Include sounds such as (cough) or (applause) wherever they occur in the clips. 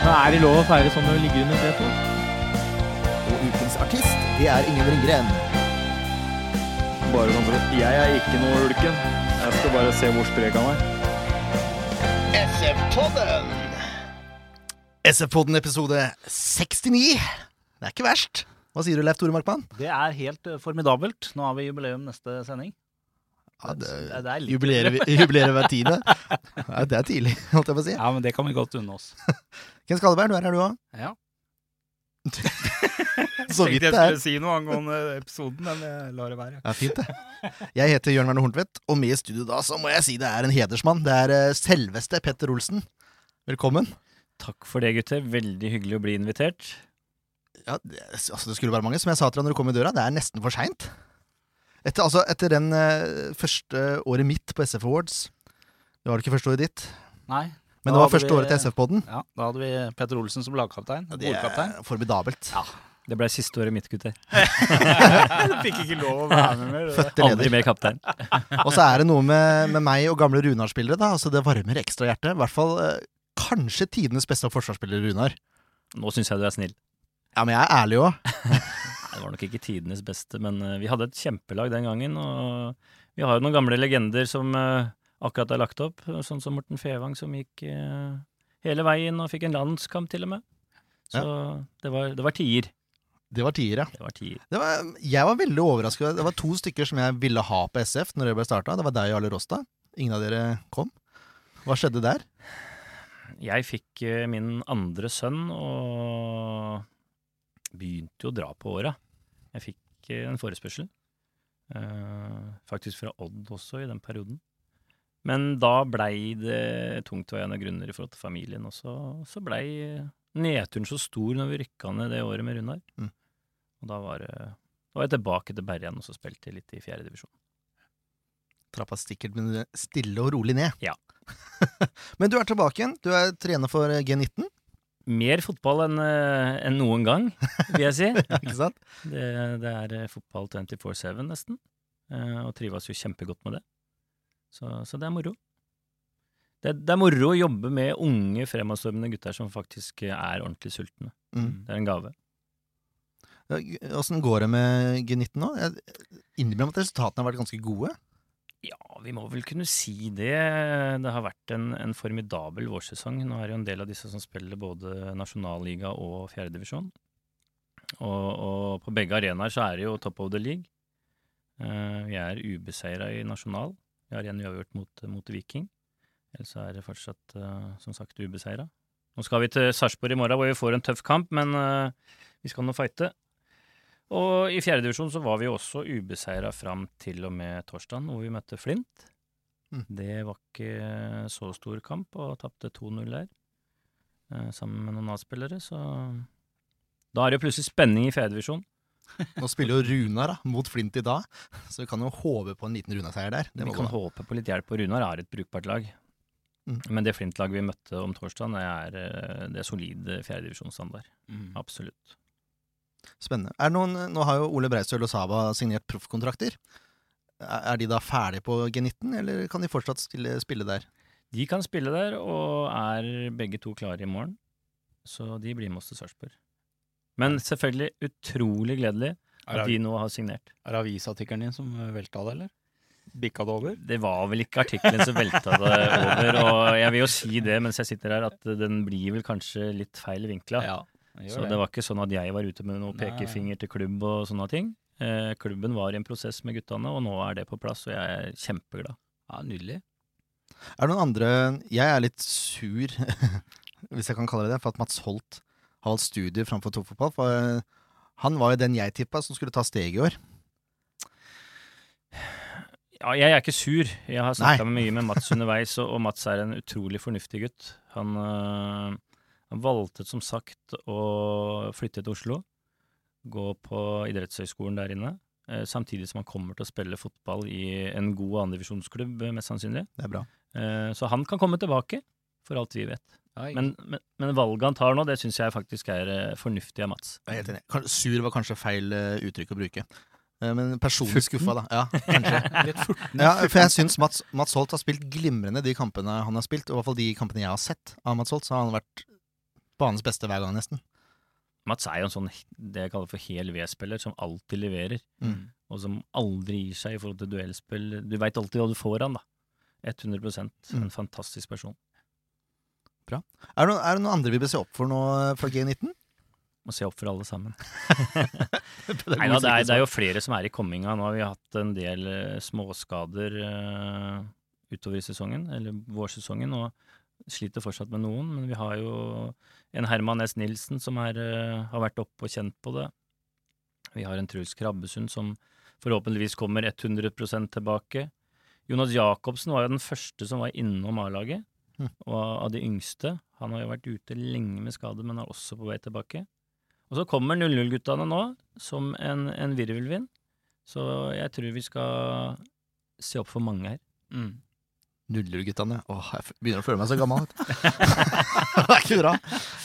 Men er det lov å feire sånn når du ligger under setet? Og ukens artist, det er Ingen Ringgren. Bare sånn for at Jeg er ikke noe ulken. Jeg skal bare se hvor sprek han er. SF-podden! SF-podden episode 69. Det er ikke verst. Hva sier du, Leif Tore Markmann? Det er helt eh, formidabelt. Nå har vi jubileum neste sending. Ja, det, Det- det er litt- jubilerer, jubilerer hver tiende. (laughs) Ja, det er tidlig, holdt jeg på å si. Ja, men det kan vi godt unne oss. (laughs) Ken Skalleberg, du er her, du òg. Ja. (laughs) Så vidt det er. Jeg skulle si noe angående episoden, men jeg lar det være. Ja, fint det. Jeg heter Jørn Werner Horntvedt, og med i studio da så må jeg si det er en hedersmann. Det er eh, selveste Petter Olsen. Velkommen. Takk for det, gutter. Veldig hyggelig å bli invitert. Ja, det, altså det skulle være mange. Som jeg sa til deg når du kom i døra, det er nesten for seint. Etter, altså, etter den uh, første året mitt på SF Awards Det var det ikke første året ditt, Nei. Men Da det var første vi- året til SF-podden. Ja, Da hadde vi Petter Olsen som lagkaptein. Det er formidabelt. Det ble siste året mitt, gutter. (laughs) Du fikk ikke lov å være med mer. Fødte Aldri mer kaptein. Og så er det noe med, med meg og gamle Runar-spillere. da Altså Det varmer ekstra hjertet. I hvert fall eh, kanskje tidenes beste forsvarsspiller, Runar. Nå syns jeg du er snill. Ja, men jeg er ærlig òg. (laughs) Det var nok ikke tidenes beste, men eh, vi hadde et kjempelag den gangen. Og vi har jo noen gamle legender som eh, akkurat er lagt opp, sånn som Morten Fevang, som gikk eh, hele veien og fikk en landskamp til og med. Så det var, det var tier. Det var tier, ja. Det var tier. Det var, jeg var veldig overraska. Det var to stykker som jeg ville ha på SF når det ble starta. Det var deg og Jarle Rosta. Ingen av dere kom. Hva skjedde der? Jeg fikk eh, min andre sønn og begynte jo å dra på åra. Jeg fikk eh, en forespørsel. Eh, faktisk fra Odd også i den perioden. Men da blei det tungtveiende grunner i forhold til familien, og så, så blei nedturen så stor når vi rykka ned det året med Runar. Mm. Og da var, da var jeg tilbake til Bergen og så spilte jeg litt i fjerde divisjon. Trappa stikkert, men stille og rolig ned. Ja. (laughs) men du er tilbake igjen. Du er trener for G19, Mer fotball enn en noen gang, vil jeg si. (laughs) ikke sant? Det, det er eh, fotball 24-7 nesten, eh, og trives jo kjempegodt med det. Så, så det er moro. Det, det er moro å jobbe med unge, fremadstormende gutter som faktisk er ordentlig sultne. Mm. Det er en gave. Åssen går det med G19 nå? Innimellom at resultatene har vært ganske gode. Ja, vi må vel kunne si det. Det har vært en, en formidabel vårsesong. Nå er det jo en del av disse som spiller både nasjonalliga og fjerdedivisjon. Og, og på begge arenaer så er det jo top of the league. Uh, vi er ubeseira i nasjonal. Vi har igjen uavgjort mot, mot Viking. Ellers er det fortsatt, eh, som sagt, ubeseira. Nå skal vi til Sarpsborg i morgen, hvor vi får en tøff kamp, men eh, vi skal nå fighte. Og i fjerdedivisjon så var vi også ubeseira fram til og med torsdagen, hvor vi møtte Flint. Mm. Det var ikke så stor kamp, og tapte 2-0 der, eh, sammen med noen A-spillere, så da er det jo plutselig spenning i fjerdedivisjon. (laughs) Nå spiller jo Runar da, mot Flint i dag, så vi kan jo håpe på en liten Runar-seier der. Det Vi kan gå. håpe på litt hjelp, og Runar er et brukbart lag. Mm. Men det Flint-laget vi møtte om torsdagen, det er, eh, det er solid fjerdedivisjonsstandard. Mm. Absolutt. Spennende. Er det noen, nå har jo Ole Breistøl og Saba signert proffkontrakter. Er er de da ferdige på G19, eller kan de fortsatt spille, spille der? De kan spille der, og er begge to klare i morgen. Så de blir med oss til Sarpsborg. Men selvfølgelig utrolig gledelig at de nå har signert. Er det avisartikkelen din som velta det, eller? Bikka det over? Det var vel ikke artikkelen som velta det over, og jeg vil jo si det mens jeg sitter her, at den blir vel kanskje litt feil vinkla. Ja, Så det var ikke sånn at jeg var ute med noe pekefinger til klubb og sånne ting. Eh, klubben var i en prosess med guttene, og nå er det på plass, og jeg er kjempeglad. Ja, Nydelig. Er det noen andre Jeg er litt sur, (laughs) hvis jeg kan kalle det det, for at Mats Holt har valgt studier framfor toppfotball. For eh, han var jo den jeg tippa som skulle ta steget i år. Ja, jeg er ikke sur. Jeg har snakka mye med Mats (laughs) underveis, og, Mats er en utrolig fornuftig gutt. Han, øh, Han valgte som sagt å flytte til Oslo, gå på idrettshøyskolen der inne, eh, samtidig som han kommer til å spille fotball i en god andredivisjonsklubb, eh, mest sannsynlig. Det er bra. Eh, Så han kan komme tilbake, for alt vi vet. Men, men, men valget han tar nå, det syns jeg faktisk er eh, fornuftig av Mats. Jeg er helt enig. Sur var kanskje feil eh, uttrykk å bruke. Eh, Men personlig skuffa, da. Ja, (laughs) kanskje. Ja, for jeg syns Mats, Mats Holt har spilt glimrende de kampene han har spilt. Og i hvert fall de kampene jeg har sett av Mats Holt, så har han vært banens beste hver gang, nesten. Mats er jo en sånn det jeg kaller for hel V-spiller, som alltid leverer. Mm. Og som aldri gir seg i forhold til duellspill. Du veit alltid hva du får han, da. 100 Mm. En fantastisk person. Er det, noen, er det noen andre vi bør se opp for nå fra G19? Må se opp for alle sammen. Pedagogisk (laughs) Nei, da, det, er, det er jo flere som er i komminga. Nå har vi hatt en del eh, småskader uh, utover i sesongen, eller vårsesongen, og sliter fortsatt med noen. Men vi har jo en Herman S. Nilsen som er, uh, har vært oppe og kjent på det. Vi har en Truls Krabbesund som forhåpentligvis kommer 100% tilbake. Jonas Jacobsen var jo den første som var innom A-laget, Mhm. (laughs) og av de yngste. Han har jo vært ute lenge med skade, men er også på vei tilbake. Og så kommer 00-guttene nå som en, en virvelvind. Så jeg tror vi skal se opp for mange her. Mm. Nuller-guttene. Åh, jeg begynner å føle meg så gammel. (laughs) (laughs) det er ikke bra.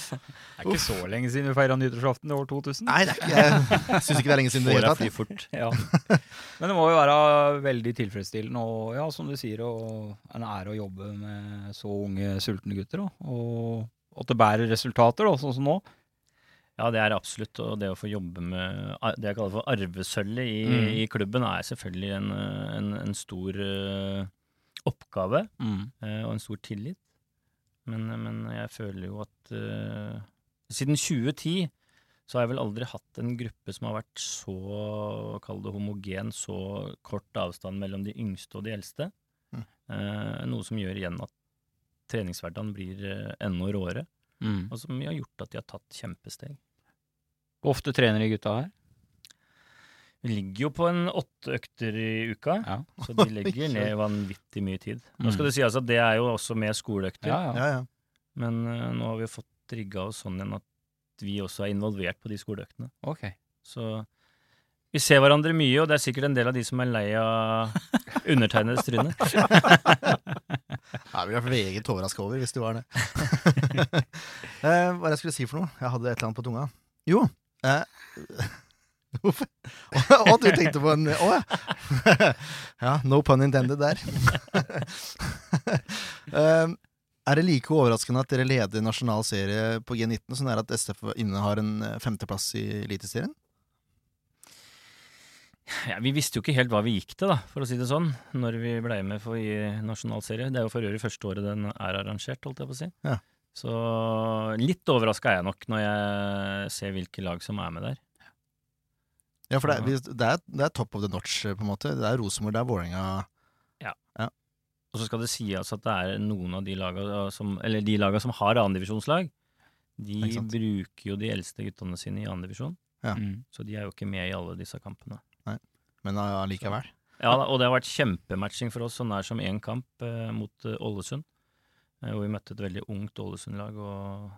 Det er ikke så lenge siden vi feira nyttårsaften i år 2000. Nei, det er ikke, (laughs) jeg syns ikke det er lenge siden det hele tatt. fort. Ja. (laughs) Men det må jo være veldig tilfredsstillende og ja, som du sier, og en ære å jobbe med så unge, sultne gutter. Og at det bærer resultater, da, sånn som nå. Ja, det er absolutt. Og det å få jobbe med det jeg kaller for arvesølvet i, Mm. i klubben, er selvfølgelig en, eh, en, en stor eh, oppgave mm. og en stor tillit. Men, men jeg føler jo at uh, siden 2010 så har jeg vel aldri hatt en gruppe som har vært så, kall det homogen, så kort avstand mellom de yngste og de eldste. Mm. Uh, noe som gjør igjen at treningshverdagen blir uh, enda råere, og som har gjort at de har tatt kjempesteg. Hvor ofte trener de gutta her? Vi ligger jo på en åtte økter i uka, Ja. så de legger (laughs) ned vanvittig mye tid. Nå skal det sies at det er jo også med skoleøkter, Ja, ja. Ja, ja. men uh, nå har vi fått rigga oss sånn igjen at vi også er involvert på de skoleøktene. Okay. Så vi ser hverandre mye, og det er sikkert en del av de som er lei av (laughs) undertegnedes tryne. Jeg ville vært meget overraska over hvis du var det. uh, (laughs) hva er det jeg skulle si for noe? Jeg hadde et eller annet på tunga. Jo eh, (laughs) Hvorfor? Å, du tenkte på en Å ja. (laughs) ja. No pun intended der. um, (laughs) er det like overraskende at dere leder nasjonal serie på G19 som det er at SF innehar en eh, femteplass i Eliteserien? Ja, vi visste jo ikke helt hva vi gikk til, da, for å si det sånn, når vi ble med for i nasjonal serie. Det er jo for øvrig første året den er arrangert, holdt jeg på å si. Ja. Så litt overraska er jeg nok når jeg ser hvilke lag som er med der. Ja, for det er, vi- det er, det er top of the notch, på en måte. Det er Rosenborg, det er Vålerenga. Og så skal det sies at det er noen av de laga som, eller de laga som har annendivisjonslag, de bruker jo de eldste guttene sine i annendivisjon, Ja. Mm. så de er jo ikke med i alle disse kampene. Nei. Men allikevel. Ja, og det har vært kjempematching for oss, så nær som én kamp eh, mot eh, Ålesund. Eh, hvor vi møtte et veldig ungt Ålesund-lag og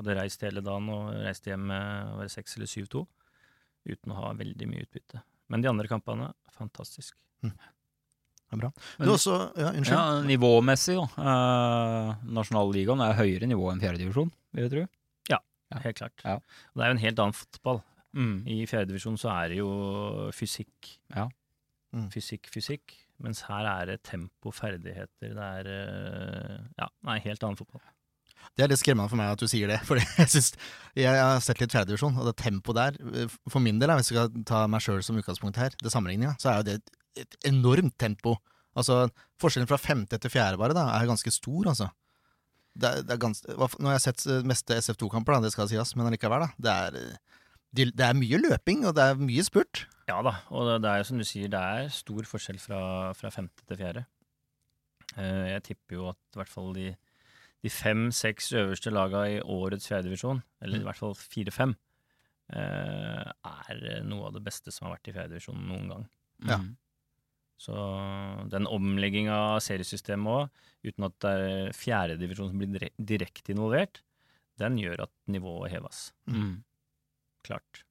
hadde reist hele dagen og reist hjem med var det 6 eller 7-2 uten å ha veldig mye utbytte. Men de andre kampene, fantastisk. Det er bra. Men- Du også Ja, unnskyld. Ja, nivåmessig, da. Eh, Nasjonalligaen er høyere nivå enn fjerdedivisjon, vil jeg tro. Ja. Helt klart. Ja. Og det er jo en helt annen fotball. Mm. I fjerdedivisjon så er det jo fysikk. Ja. Mm. Fysikk, fysikk. Mens her er det tempo, ferdigheter. Det er eh, ja, nei, helt annen fotball. Det er litt skremmende for meg at du sier det. (laughs) For jeg, synes, jeg har sett litt fjerdedivisjon, og det tempoet der eh, For min del, hvis vi skal ta meg sjøl som utgangspunkt her, det sammenligninga, så er jo det et, enormt tempo. Altså, Forskjellen fra femte til fjerde bare da, er ganske stor, altså. Det er, det er gans, nå har jeg sett eh, meste SF2-kamper, det skal sies, men allikevel, da. Det er, eh, det er mye løping, og det er mye spurt. Ja da, og det, er jo som du sier, det er stor forskjell fra, fra femte til fjerde. Jeg tipper jo at i hvert fall de, de fem-seks øverste laga i årets fjerdedivisjon, eller i hvert fall fire-fem, eh, er noe av det beste som har vært i fjerdedivisjon noen gang. Ja. Mm. Så den omlegginga av seriesystemet òg, uten at det er fjerdedivisjon som blir direkte involvert, den gjør at nivået heves. Mm. Klart.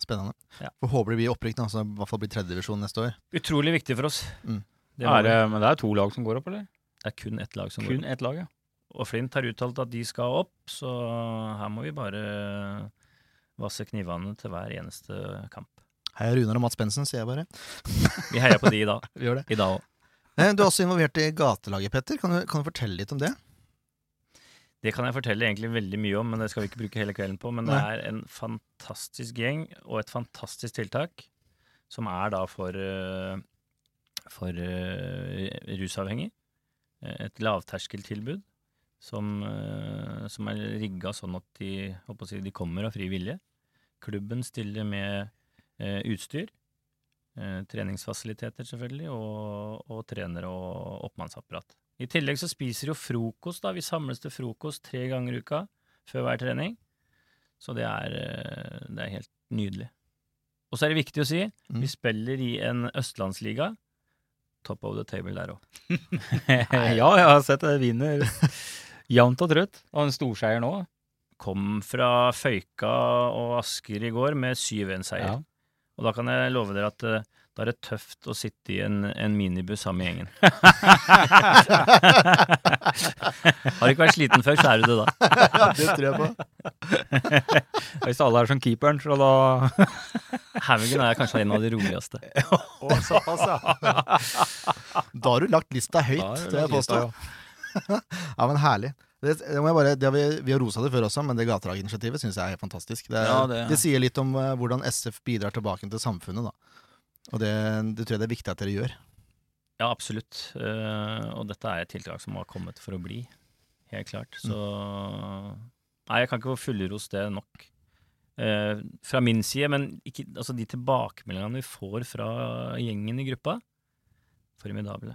Spennende. Ja. Får håpe det blir opprykk, da, så i hvert fall blir tredjedivisjon neste år. Utrolig viktig for oss. Mm. Det, Er men det er to lag som går opp, eller? det er kun ett lag som går opp. Kun ett lag, ja. Og Flint har uttalt at de skal opp, så her må vi bare vasse knivene til hver eneste kamp. Heia Runar og Mats Bensen, sier jeg bare. (laughs) Vi heier på de i dag. (laughs) Vi gjør det. I dag òg. Eh, Du er også involvert i gatelaget, Petter. Kan du, kan du fortelle litt om det? Det kan jeg fortelle egentlig veldig mye om, men det skal vi ikke bruke hele kvelden på. Men det er en fantastisk gjeng og et fantastisk tiltak, som er da for, eh, for eh, rusavhengig. Eh, Et lavterskeltilbud som, eh, som er rigga sånn at de, si, de kommer av fri vilje. Klubben stiller med eh, utstyr, eh, treningsfasiliteter selvfølgelig, og, og trenere og oppmannsapparat. I tillegg så spiser jo frokost, da. Vi samles til frokost tre ganger i uka før hver trening. Så det er, det er helt nydelig. Og så er det viktig å si, Mm. vi spiller i en østlandsliga. Top of the table der òg. (laughs) ja, jeg har sett det. Vinner (laughs) jevnt og trutt. Og en storseier nå. Kom fra Føyka og Asker i går med 7-1-seier. Ja. Og da kan jeg love dere at eh, da er det tøft å sitte i en, en minibuss sammen med gjengen. (laughs) Har du ikke vært sliten før, så er du det da. ja, det tror jeg på. (laughs) Hvis alle er som keeperen, så da (laughs) Haugen er kanskje en av de roligste. Å, såpass, ja. Da har du lagt lista høyt, Da er det jeg lagt påstå. lista, (laughs) Ja, men herlig. Det, det bare, det har vi, vi har rosa det før også, men det gatelaginitiativet syns jeg er helt fantastisk. Det, Ja, det... sier litt om uh, hvordan SF bidrar tilbake til samfunnet, da. Og det, det tror jeg det er viktig at dere gjør. Ja, absolutt. Uh, og dette er et tiltak som har kommet for å bli. Helt klart. Så Nei, jeg kan ikke få fullros det nok. Uh, fra min side, men ikke, altså de tilbakemeldingene vi får fra gjengen i gruppa, formidable.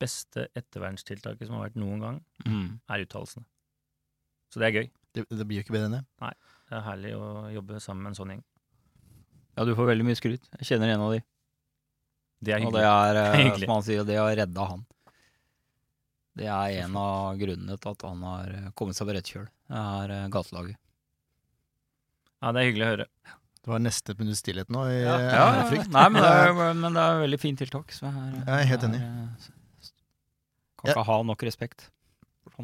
Beste ettervernstiltaket som har vært noen gang, Mm. er uttalelsene. Så det er gøy. Det, det blir jo ikke bedre enn det. Nei. Det er herlig å jobbe sammen med en sånn gjeng. Ja, du får veldig mye skryt. Jeg kjenner en av de. Det er hyggelig. Og det er, eh, (laughs) Hyggelig. som han sier, det har redda han. Det er en av grunnene til at han har eh, kommet seg på rett kjøl. Det er eh, gatelaget. Ja, det er hyggelig å høre. Det var neste minutt stillhet nå, i Ja, ja, frykt. Nei, men det, er, (laughs) men det er et veldig fint tiltak. Så jeg, er, Jeg er helt enig. eh, Kan ikke ha nok respekt.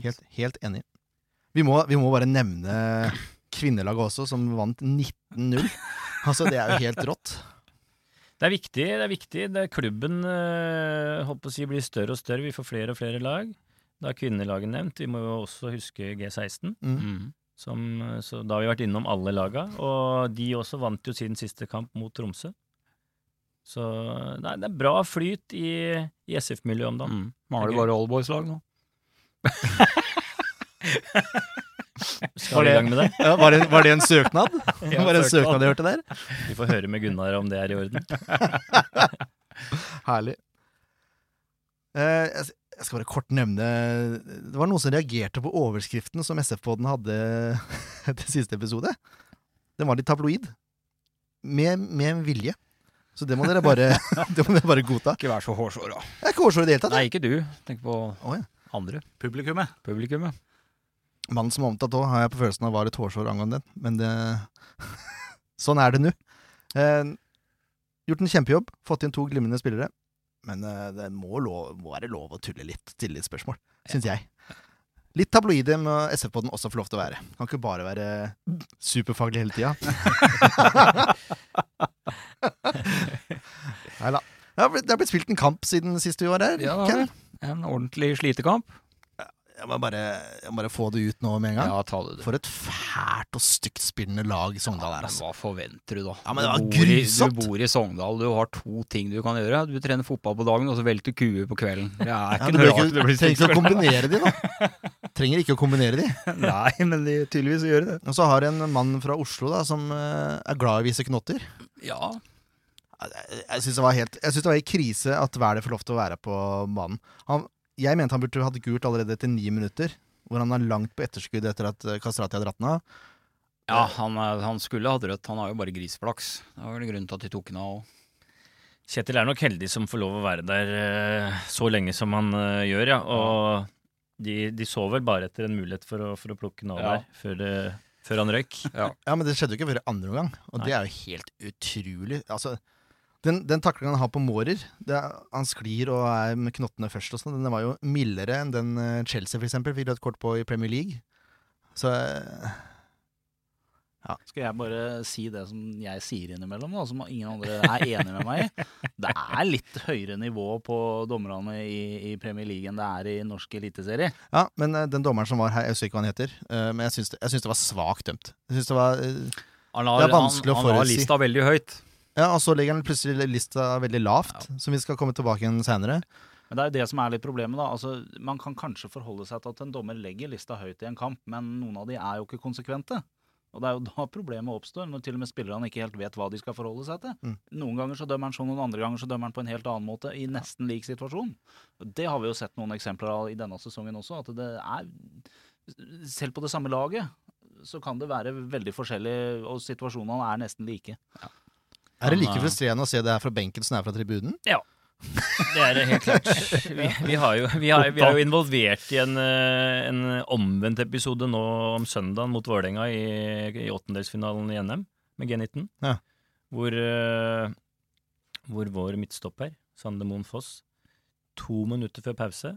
Helt, helt enig. Vi må, vi må bare nevne kvinnelaget også, som vant 19-0. (laughs) Altså, det er jo helt rått. Det er viktig. det er viktig. Det er klubben holdt på å si, blir større og større. Vi får flere og flere lag. Da er kvinnelaget nevnt. Vi må jo også huske G16. Mm. Mm. Som, så da har vi vært innom alle laga. Og de også vant jo sin siste kamp mot Tromsø. Så nei, det er bra flyt i, i SF-miljøet om dagen. Mm. Mangler bare oldboys-lag nå. (laughs) Skal vi i gang med det? (laughs) Ja, var, det, var det en søknad? (laughs) Ja, var det en søknad. jeg hørte der? Vi får høre med Gunnar om det er i orden. Herlig. Eh, jeg skal bare kort nevne Det var noen som reagerte på overskriften som SF-poden hadde til siste episode. Den var litt tabloid. Med, med en vilje. Så det må dere bare, (laughs) det må dere bare godta. Ikke vær så hårsåra. Jeg er ikke hårsår i det hele tatt. Nei, ikke du. Tenk på oh, ja. andre. Publikummet. Publikummet. Mannen som er omtalt òg, har jeg på følelsen av var et hårsår angående den. Men det (laughs) Sånn er det nå. Eh, gjort en kjempejobb. Fått inn to glimrende spillere. Men eh, det må, lov, må være lov å tulle litt, stille litt spørsmål. Syns jeg. Litt tabloide må SF-podden også få lov til å være. Kan ikke bare være superfaglig hele tida. Nei da. Det har blitt- spilt en kamp siden sist vi var her. Ja, Ken. En ordentlig slitekamp. Jeg må bare, jeg må bare få det ut nå med en gang. Ja, ta det, du. For et fælt og stygt spillende lag Sogndal er, altså. hva forventer du, da? Ja, men det var du, bor i, grusomt. du bor i Sogndal, du har to ting du kan gjøre. Du trener fotball på dagen, og så velter kuer på kvelden. Det er ikke du noe rart trenger ikke å kombinere de, da. (laughs) Trenger ikke å kombinere de. (laughs) Nei, men de tydeligvis gjør det. Og så har en mann fra Oslo da, som eh, er glad i å vise knotter. Ja. Jeg, syns det var helt Jeg synes det var i krise at Wæler får lov til å være på banen. Han, jeg mente han burde hatt gult allerede etter ni minutter, hvor han er langt på etterskudd etter at eh, Kastrati hadde dratt den av. Ja, han, han skulle hatt rødt. Han har jo bare grisflaks. Det var vel grunnen til at de tok den av òg. Kjetil er nok heldig som får lov å være der eh, så lenge som han gjør, ja. Og De, de så vel bare etter en mulighet for å, for å plukke den over Ja. før, det, før han røyk. Ja, men det skjedde jo ikke før i andre omgang, og det er jo helt utrolig. Altså, den, den taklingen han har på Mårer, det er, han sklir og er med knottene først og sånn, den var jo mildere enn den eh, Chelsea for eksempel fikk rødt kort på i Premier League. Så eh, Skal jeg bare si det som jeg sier innimellom, da, som ingen andre er enig med meg i? Det er litt høyere nivå på dommerne i, i Premier League enn det er i norsk eliteserie. Ja, men eh, den dommeren som var her, jeg husker ikke hva han heter, eh, men jeg syns det, jeg syns det var svakt dømt. Jeg synes det var eh, Han Det har, er vanskelig å forutsi. han har lista veldig høyt. Ja, og så legger han plutselig lista veldig lavt, som vi skal komme tilbake igjen seinere. Men det er jo det som er litt problemet. da. Altså, man kan kanskje forholde seg til at en dommer legger lista høyt i en kamp, men noen av de er jo ikke konsekvente. Og det er jo da problemet oppstår, når til og med spillerne ikke helt vet hva de skal forholde seg til. Mm. Noen ganger så dømmer han sånn, noen andre ganger så dømmer han på en helt annen måte, i nesten lik situasjon. Det har vi jo sett noen eksempler av i denne sesongen også, at det er Selv på det samme laget så kan det være veldig forskjellig, og situasjonene er nesten like. Er det like eh, frustrerende å se det her fra benken som det er fra tribunen? Det er det helt klart. Vi, vi, har jo, vi, har, vi er jo involvert i en, eh, en omvendt episode nå om søndagen mot Vålerenga i, i åttendelsfinalen i NM med G19. Ja. Hvor, eh, hvor vår midtstopper, Sande Moen Foss, to minutter før pause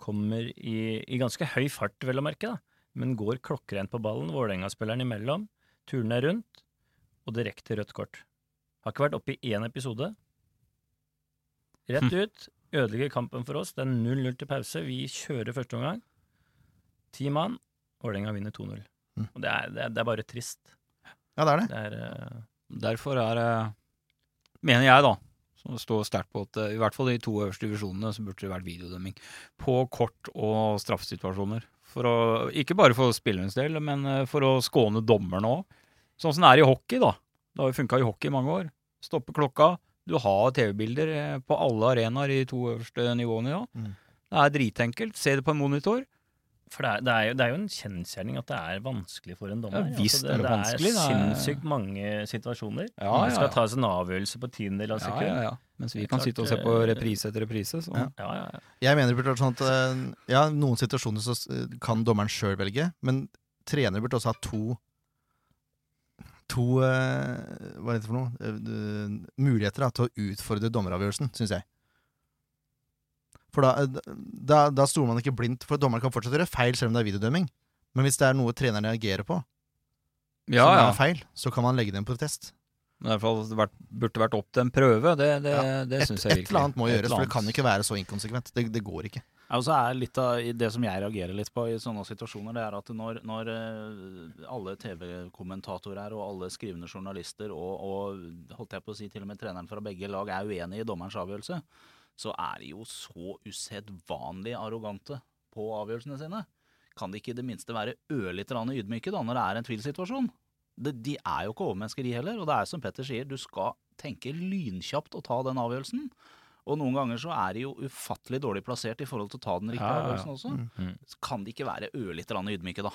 kommer i, i ganske høy fart, vel å merke, da, men går klokkereint på ballen. Vålerenga-spilleren imellom, turner rundt, og direkte rødt kort. Har ikke vært oppe i én episode. Rett ut. Ødelegger kampen for oss. Det er 0-0 til pause. Vi kjører første omgang. Ti mann. Vålerenga vinner 2-0. Mm. Og det er, det, er, det er bare trist. Ja, det er det. Det er uh... Derfor er uh, mener jeg da, som står sterkt på at uh, i hvert fall i de to øverste divisjonene så burde det vært videodømming på kort- og straffesituasjoner. For å, ikke bare for spillerens del, men for å skåne dommerne òg. Sånn som det er i hockey, da. Det har jo funka i hockey i mange år. Stoppe klokka. Du har TV-bilder eh, på alle arenaer i to øverste nivåene ja. Mm. Det er dritenkelt. Se det på en monitor. For det er, det, er jo, det er jo en kjensgjerning at det er vanskelig for en dommer. Ja, visst det, er det det vanskelig, er det er- sinnssykt mange situasjoner. Ja, Det ja, skal ja. tas en avgjørelse på tiendedel av Ja, sekund. ja, ja. Mens vi kan klart, sitte og se på eh, reprise etter reprise. Så. Ja. Ja, ja, ja. Jeg mener det burde vært sånn at eh, Ja, noen situasjoner så kan dommeren sjøl velge, men trener burde også ha to To eh, Hva er det for noe? Eh, muligheter da, til å utfordre dommeravgjørelsen, syns jeg. For da, eh, da, da stoler man ikke blindt, for dommeren kan fortsatt gjøre feil selv om det er videodømming. Men hvis det er noe treneren reagerer på, Ja, som ja. er feil, så kan man legge det inn på protest. Men i hvert fall vært, burde vært opp til en prøve. Det, det, Ja, det Et, syns jeg et eller annet må gjøres, for det kan ikke være så inkonsekvent. Det, det går ikke. Ja, er litt av Det som jeg reagerer litt på i sånne situasjoner, det er at når, når eh, alle TV-kommentatorer og alle skrivende journalister og, og holdt jeg på å si til og med treneren fra begge lag er uenig i dommerens avgjørelse, så er de jo så usedvanlig arrogante på avgjørelsene sine. Kan de ikke i det minste være ørlite grann ydmyke da, når det er en tvilsituasjon? Det, de er jo ikke overmennesker, de heller. Og det er som Petter sier, du skal tenke lynkjapt og ta den avgjørelsen. Og noen ganger så er de jo ufattelig dårlig plassert i forhold til å ta den riktige Ja, ja, ja. avgjørelsen også. Mm. Så kan de ikke være ørlite grann ydmyke, da.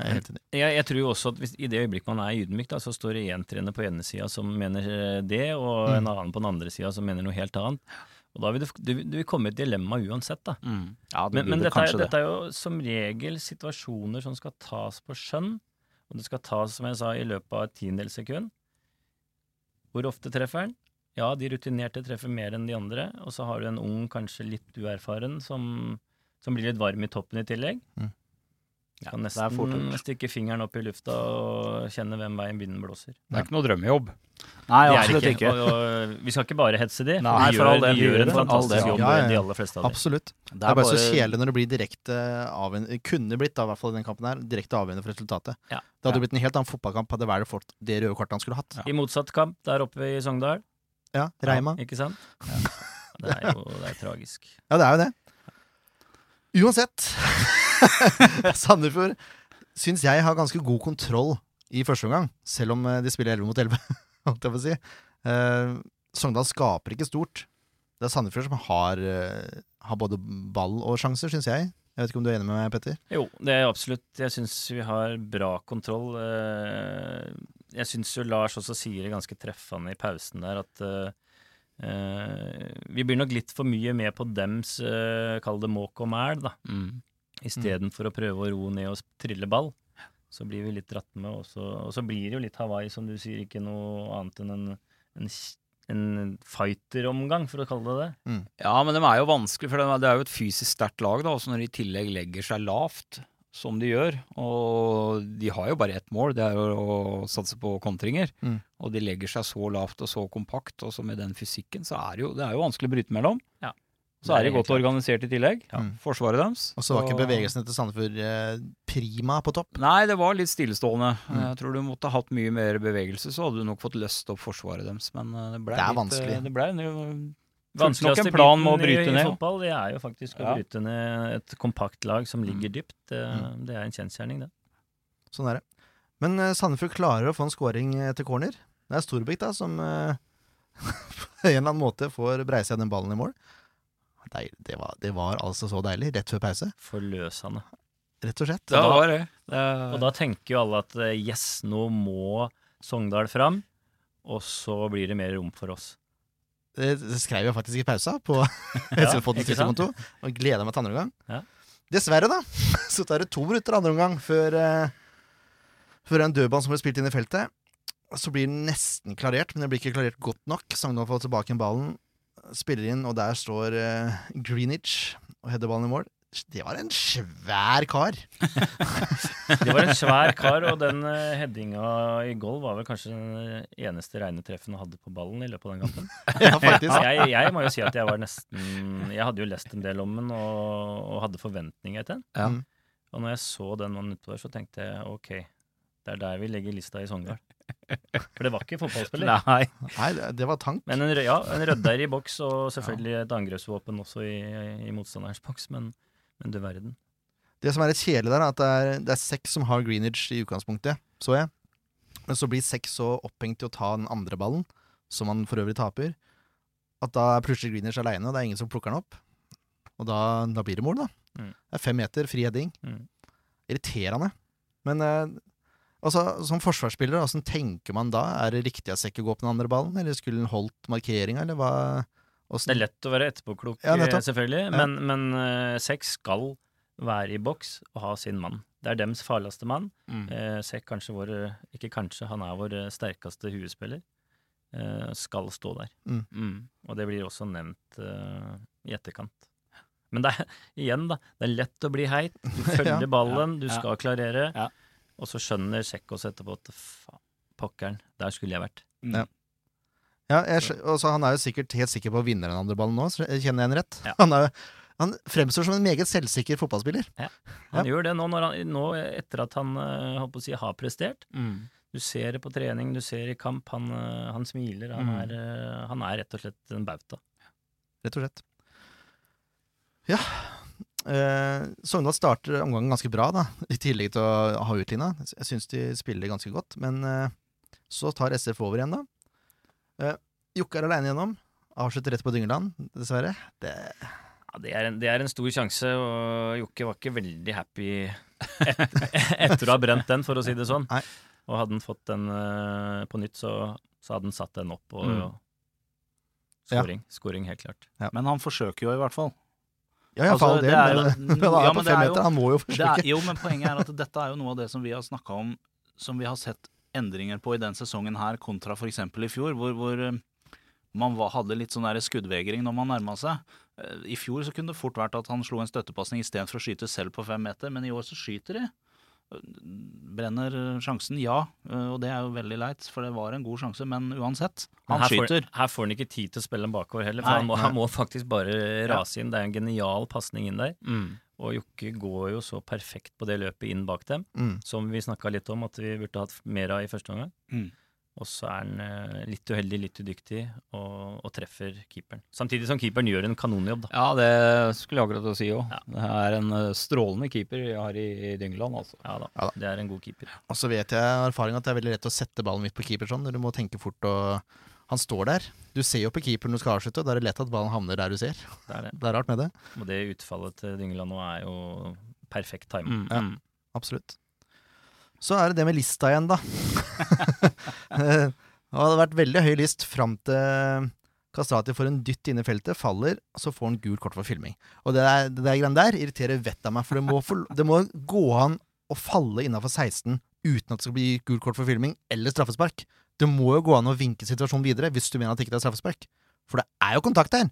Jeg. Jeg, jeg tror også at hvis, i det øyeblikk man er ydmyk, da, så står det én trener på ene sida som mener eh, det, og en Mm. annen på den andre sida som mener noe helt annet. Og da vil du, du, du vil komme i et dilemma uansett, da. Mm. Ja, det Men, men dette, er, det. dette er jo som regel situasjoner som skal tas på skjønn, og det skal tas, som jeg sa, i løpet av et tiendedels sekund. Hvor ofte treffer den? Ja, de rutinerte treffer mer enn de andre, og så har du en ung, kanskje litt uerfaren, som, som blir litt varm i toppen i tillegg. Mm. Ja, Kan er nesten stikke fingeren opp i lufta og kjenne hvem veien vinden blåser. Det er ikke noe drømmejobb. Nei, er absolutt ikke. ikke. Og, og, vi skal ikke bare hetse de, Nei, for de gjør, de gjør en fantastisk jobb, Ja, ja, de aller fleste av dem. Absolutt. Det Det er bare så kjedelig når det blir direkte avgjørende Kunne blitt, da, i hvert fall i den kampen her, direkte avgjørende for resultatet. Ja. Det hadde Ja. blitt en helt annen fotballkamp hadde vært fått det røde kortet han skulle hatt. I motsatt kamp der oppe i Sogndal. Ja, Reima. Ikke sant? Det er jo det er tragisk. (laughs) Ja, det er jo det. Uansett. (laughs) Sandefjord syns jeg har ganske god kontroll i første omgang, selv om eh, de spiller 11 mot 11, (laughs) holdt jeg på å si. Eh, Sogndal skaper ikke stort. Det er Sandefjord som har, eh, har både ball og sjanser, syns jeg. Jeg vet ikke om du er enig med meg, Petter? Jo, det er absolutt. Jeg syns vi har bra kontroll. Eh, Jeg syns jo Lars også sier det ganske treffende i pausen der at eh, Eh, vi blir nok litt for mye med på dems, kall det måk og mæl, da. Mm. Istedenfor å prøve å roe ned og trille ball. Så blir vi litt dratt med, og så, og så blir det jo litt Hawaii, som du sier, ikke noe annet enn en, en, en fighter-omgang, for å kalle det det. Ja, men de er jo vanskelig, for det er jo et fysisk sterkt lag, da, også når de i tillegg legger seg lavt, som de gjør. Og de har jo bare ett mål, det er å satse på kontringer. Mm. Og de legger seg så lavt og så kompakt, og så med den fysikken, så er det jo, det er jo vanskelig å bryte mellom. Ja. Så er de Det godt organisert i tillegg, Ja. forsvaret deres. Og så var ikke bevegelsene til Sandefjord eh, prima på topp. Nei, det var litt stillestående. Mm. Jeg tror du måtte hatt mye mer bevegelse, så hadde du nok fått løst opp forsvaret deres. Men eh, det ble Det er litt, vanskelig. eh, Det ble en- fulgte nok Vanskeligste en plan med å bryte i, i ned. fotball, det er jo faktisk å Ja. bryte ned et kompakt lag som ligger Mm. dypt. Det, det er en kjensgjerning, det. Sånn er det. Men Sandefjord klarer å få en scoring til corner. Det er Storbekk da, som (laughs) på en eller annen måte får breise den ballen i mål. Deil, det, var, det var altså så deilig, rett før pause. Forløsende. Rett og slett. Det var det. det Og da tenker jo alle at eh, yes, nå må Sogndal fram, og så blir det mer rom for oss. Det, det skrev jeg faktisk i pausa på (laughs) Ja, ikke sant? Twitter-konto, og gleda meg til andre omgang. Ja. Dessverre, da, (laughs) så tar det to minutter andre omgang før, eh, før en dødball som blir spilt inn i feltet. Så blir den nesten klarert, men den blir ikke klarert godt nok. Sogndal får tilbake igjen ballen, spiller inn, og der står uh, Greenwich og header ballen i mål. Det var en svær kar. (laughs) Det var en svær kar, og den uh, headinga i goal var vel kanskje den eneste reine treffen han hadde på ballen i løpet av den kampen. (laughs) Ja, faktisk. Jeg, jeg må jo si at jeg var nesten Jeg hadde jo lest en del om den og, og hadde forventninger til den. Ja. Mm. Og når jeg så den mannen utover, så tenkte jeg ok, det er der vi legger lista i Sogndal. (laughs) For det var ikke fotballspiller. Nei. Nei, det, det var tank. Men en, ja, en rødder i boks, og (laughs) selvfølgelig et angrepsvåpen også i, i motstanderens boks, men, men du verden. Det som er litt kjedelig der, er at det er, det er seks som har Greenwich i utgangspunktet, så jeg. Men så blir seks så opphengt i å ta den andre ballen, som han for øvrig taper, at da er plutselig Greenwich aleine, og det er ingen som plukker den opp. Og da, da blir det mål, da. Mm. Det er fem meter, fri heading. Mm. Irriterende. Men eh, altså, som forsvarsspiller, hvordan tenker man da? Er det riktig at Sekke går på den andre ballen, eller skulle han holdt markeringa, eller hva? Det er lett å være etterpåklok, Ja, eh, selvfølgelig, Ja. men, men eh, Sekk skal være i boks og ha sin mann. Det er dems farligste mann. Mm. Eh, Sekk kanskje vår Ikke kanskje, han er vår sterkeste huespiller. Eh, skal stå der. Mm. Og det blir også nevnt uh, i etterkant. Men det er (laughs) igjen, da. Det er lett å bli heit. Du (laughs) følger ballen, du Ja. skal klarere. Ja. Og så skjønner Sekk etterpå at faen, pokkeren, der skulle jeg vært. Ja. Ja, jeg, skj- og så han er jo sikkert helt sikker på å vinne den andre ballen nå, så jeg kjenner jeg en rett. Ja. Han, er, han fremstår som en meget selvsikker fotballspiller. Ja, (laughs) Han gjør det nå, han, nå etter at han eh, holdt på å si, har prestert. Mm. Du ser det på trening, du ser i kamp. Han, eh, han smiler. Han, Mm. er, eh, han er rett og slett en bauta. Rett og slett. Ja. Eh, Sogndal starter omgangen ganske bra, da, i tillegg til å ha utligna. Jeg syns de spiller ganske godt, men eh, så tar SF over igjen, da. Eh, Jokke er aleine gjennom. Avslutter rett på Dyngeland, dessverre. Det, Ja, det, er en, det er en stor sjanse, og Jokke var ikke veldig happy et, (laughs) etter å ha brent den, for å si det sånn. Nei. Og hadde han fått den eh, på nytt, så, så hadde han satt den opp. Og, Mm. og Scoring. Scoring, helt klart. Men han forsøker jo i hvert fall. Ja, ja, Altså, det er men, men han er (laughs) ja, på fem er jo- meter, han må jo forsøke. er, jo, men poenget er at dette er jo noe av det som vi har snakka om, som vi har sett endringer på i den sesongen her, kontra f.eks. i fjor, hvor, hvor eh, man var, hadde litt sånn skuddvegring når man nærma seg. Eh, I fjor så kunne det fort vært at han slo en støttepasning istedenfor å skyte selv på fem meter, men i år så skyter de. Brenner sjansen, ja, og det er jo veldig leit, for det var en god sjanse, men uansett, han her skyter. Får, her får han ikke tid til å spille en bakover heller, for Nei, han, må, han må faktisk bare rase inn. Det er en genial pasning inn der. Mm. Og Jokke går jo så perfekt på det løpet inn bak dem, Mm. som vi snakka litt om at vi burde hatt mer av i første omgang. Mm. Og så er han eh, litt uheldig, litt udyktig, og, og treffer keeperen. Samtidig som keeperen gjør en kanonjobb, da. Ja, det skulle jeg akkurat å si òg. Ja. Det er en eh, strålende keeper jeg har i, i Dyngeland, altså. Ja da, Ja da. det er en god keeper. Og så vet jeg av erfaring at det er veldig lett å sette ballen midt på keeper sånn, når du må tenke fort og Han står der. Du ser jo på keeperen du skal avslutte, og da er det lett at ballen havner der du ser. Det er det. Det er rart med det. Og det utfallet til Dyngeland nå er jo perfekt time. Mm. Ja. Mm. Absolutt. Så er det det med lista igjen, da. (laughs) (laughs) Det hadde vært veldig høy list fram til Kastrati får en dytt inn i feltet, faller, så får han gult kort for filming. Og det der, det der der irriterer vettet av meg, for det må, for det må gå an å falle innafor 16 uten at det skal bli gult kort for filming eller straffespark. Det må jo gå an å vinke situasjonen videre hvis du mener at ikke det er straffespark. For det er jo kontakt der.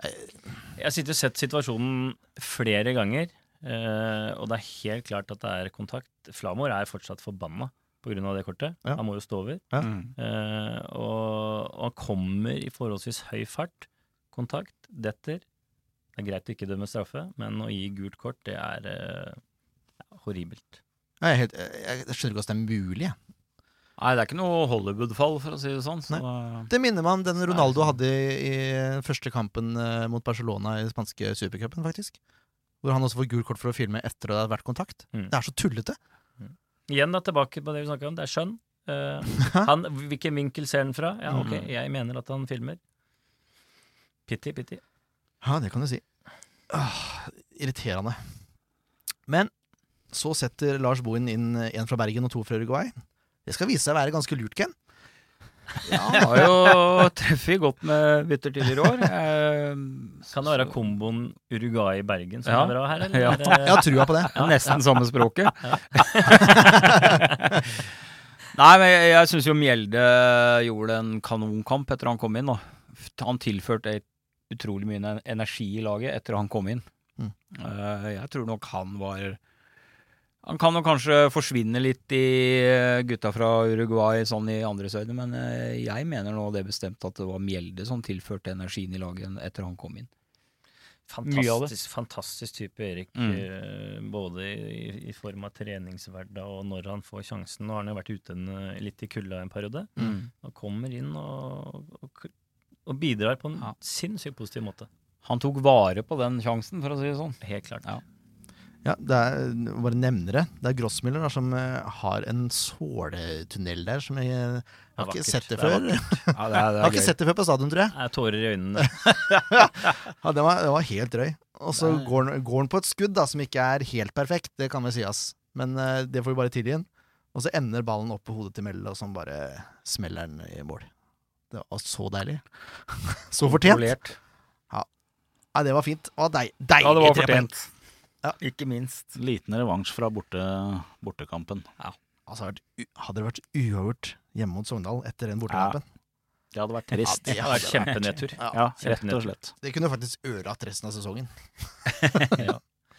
Jeg har og sett situasjonen flere ganger, eh, og det er helt klart at det er kontakt. Flamor er fortsatt forbanna pga. det kortet. Ja. Han må jo stå over. Ja. Mm. Eh, og, og han kommer i forholdsvis høy fart. Kontakt, detter. Det er greit å ikke dømme straffe, men å gi gult kort, det er eh, horribelt. Jeg, helt, jeg, jeg skjønner ikke hvordan det er mulig. jeg. Nei, det er ikke noe Hollywood-fall, for å si det sånn. Så, Det minner meg om den Ronaldo hadde i, i første kampen eh, mot Barcelona i den spanske supercupen, faktisk. Hvor han også får gult kort for å filme etter at det har vært kontakt. Mm. Det er så tullete. Igjen da, tilbake på det vi snakka om, det er skjønn. Uh, (laughs) han, hvilken vinkel ser han fra? Ja, ok, Mm. jeg mener at han filmer. Pitti, pitti. Ja, det kan du si. Åh, irriterende. Men så setter Lars Bohin inn én fra Bergen og to fra Uruguay. Det skal vise seg å være ganske lurt, Ken. Ja, han har jo treffet godt med bytter tidligere i år. Eh, Kan det være komboen Uruguay-Bergen som Ja. er bra her, eller? Ja. Jeg har trua på det. Nesten samme språket. (laughs) Nei, men jeg, jeg syns jo Mjelde gjorde en kanonkamp etter han kom inn. Da. Han tilførte utrolig mye energi i laget etter han kom inn. Mm. Eh, jeg tror nok han var Han kan nok kanskje forsvinne litt i eh, gutta fra Uruguay sånn i andres øyne, men eh, jeg mener nå det bestemt at det var Mjelde som tilførte energien i laget etter han kom inn. Fantastisk, fantastisk type Erik. Mm. eh, både i, i form av treningshverdag og når han får sjansen. Nå har han jo vært ute en, litt i kulda en periode. Og kommer inn og, og, og bidrar på en Ja. sinnssykt positiv måte. Han tok vare på den sjansen, for å si det sånn. Helt klart. Ja. Ja, det er, bare nevner det. Det er Grossmiller da, som eh, har en såletunnel der som jeg eh, har ikke vakkert. sett det er før. Det (laughs) Ja, det er, det Jeg har ikke sett det før på stadion, tror jeg. Det er tårer i øynene. (laughs) Ja, det var, det var helt drøy. Og så går, han- han på et skudd da, som ikke er helt perfekt, det kan vel sies. Men uh, det får vi bare tilgi inn. Og så ender ballen opp på hodet til Melle, og så bare smeller den i mål. Det var så deilig. (laughs) så fortjent. Ja. Ja, det var fint. Det var deilig. Ja, det var fortjent. Ja. Ikke minst. Liten revansj fra borte, bortekampen. Altså, hadde det vært uavgjort hjemme mot Sogndal etter den bortekampen Det hadde vært trist. Ja, Det hadde kjempenedtur. Ja. Ja, rett og slett. Det kunne faktisk ødelagt resten av sesongen. (laughs)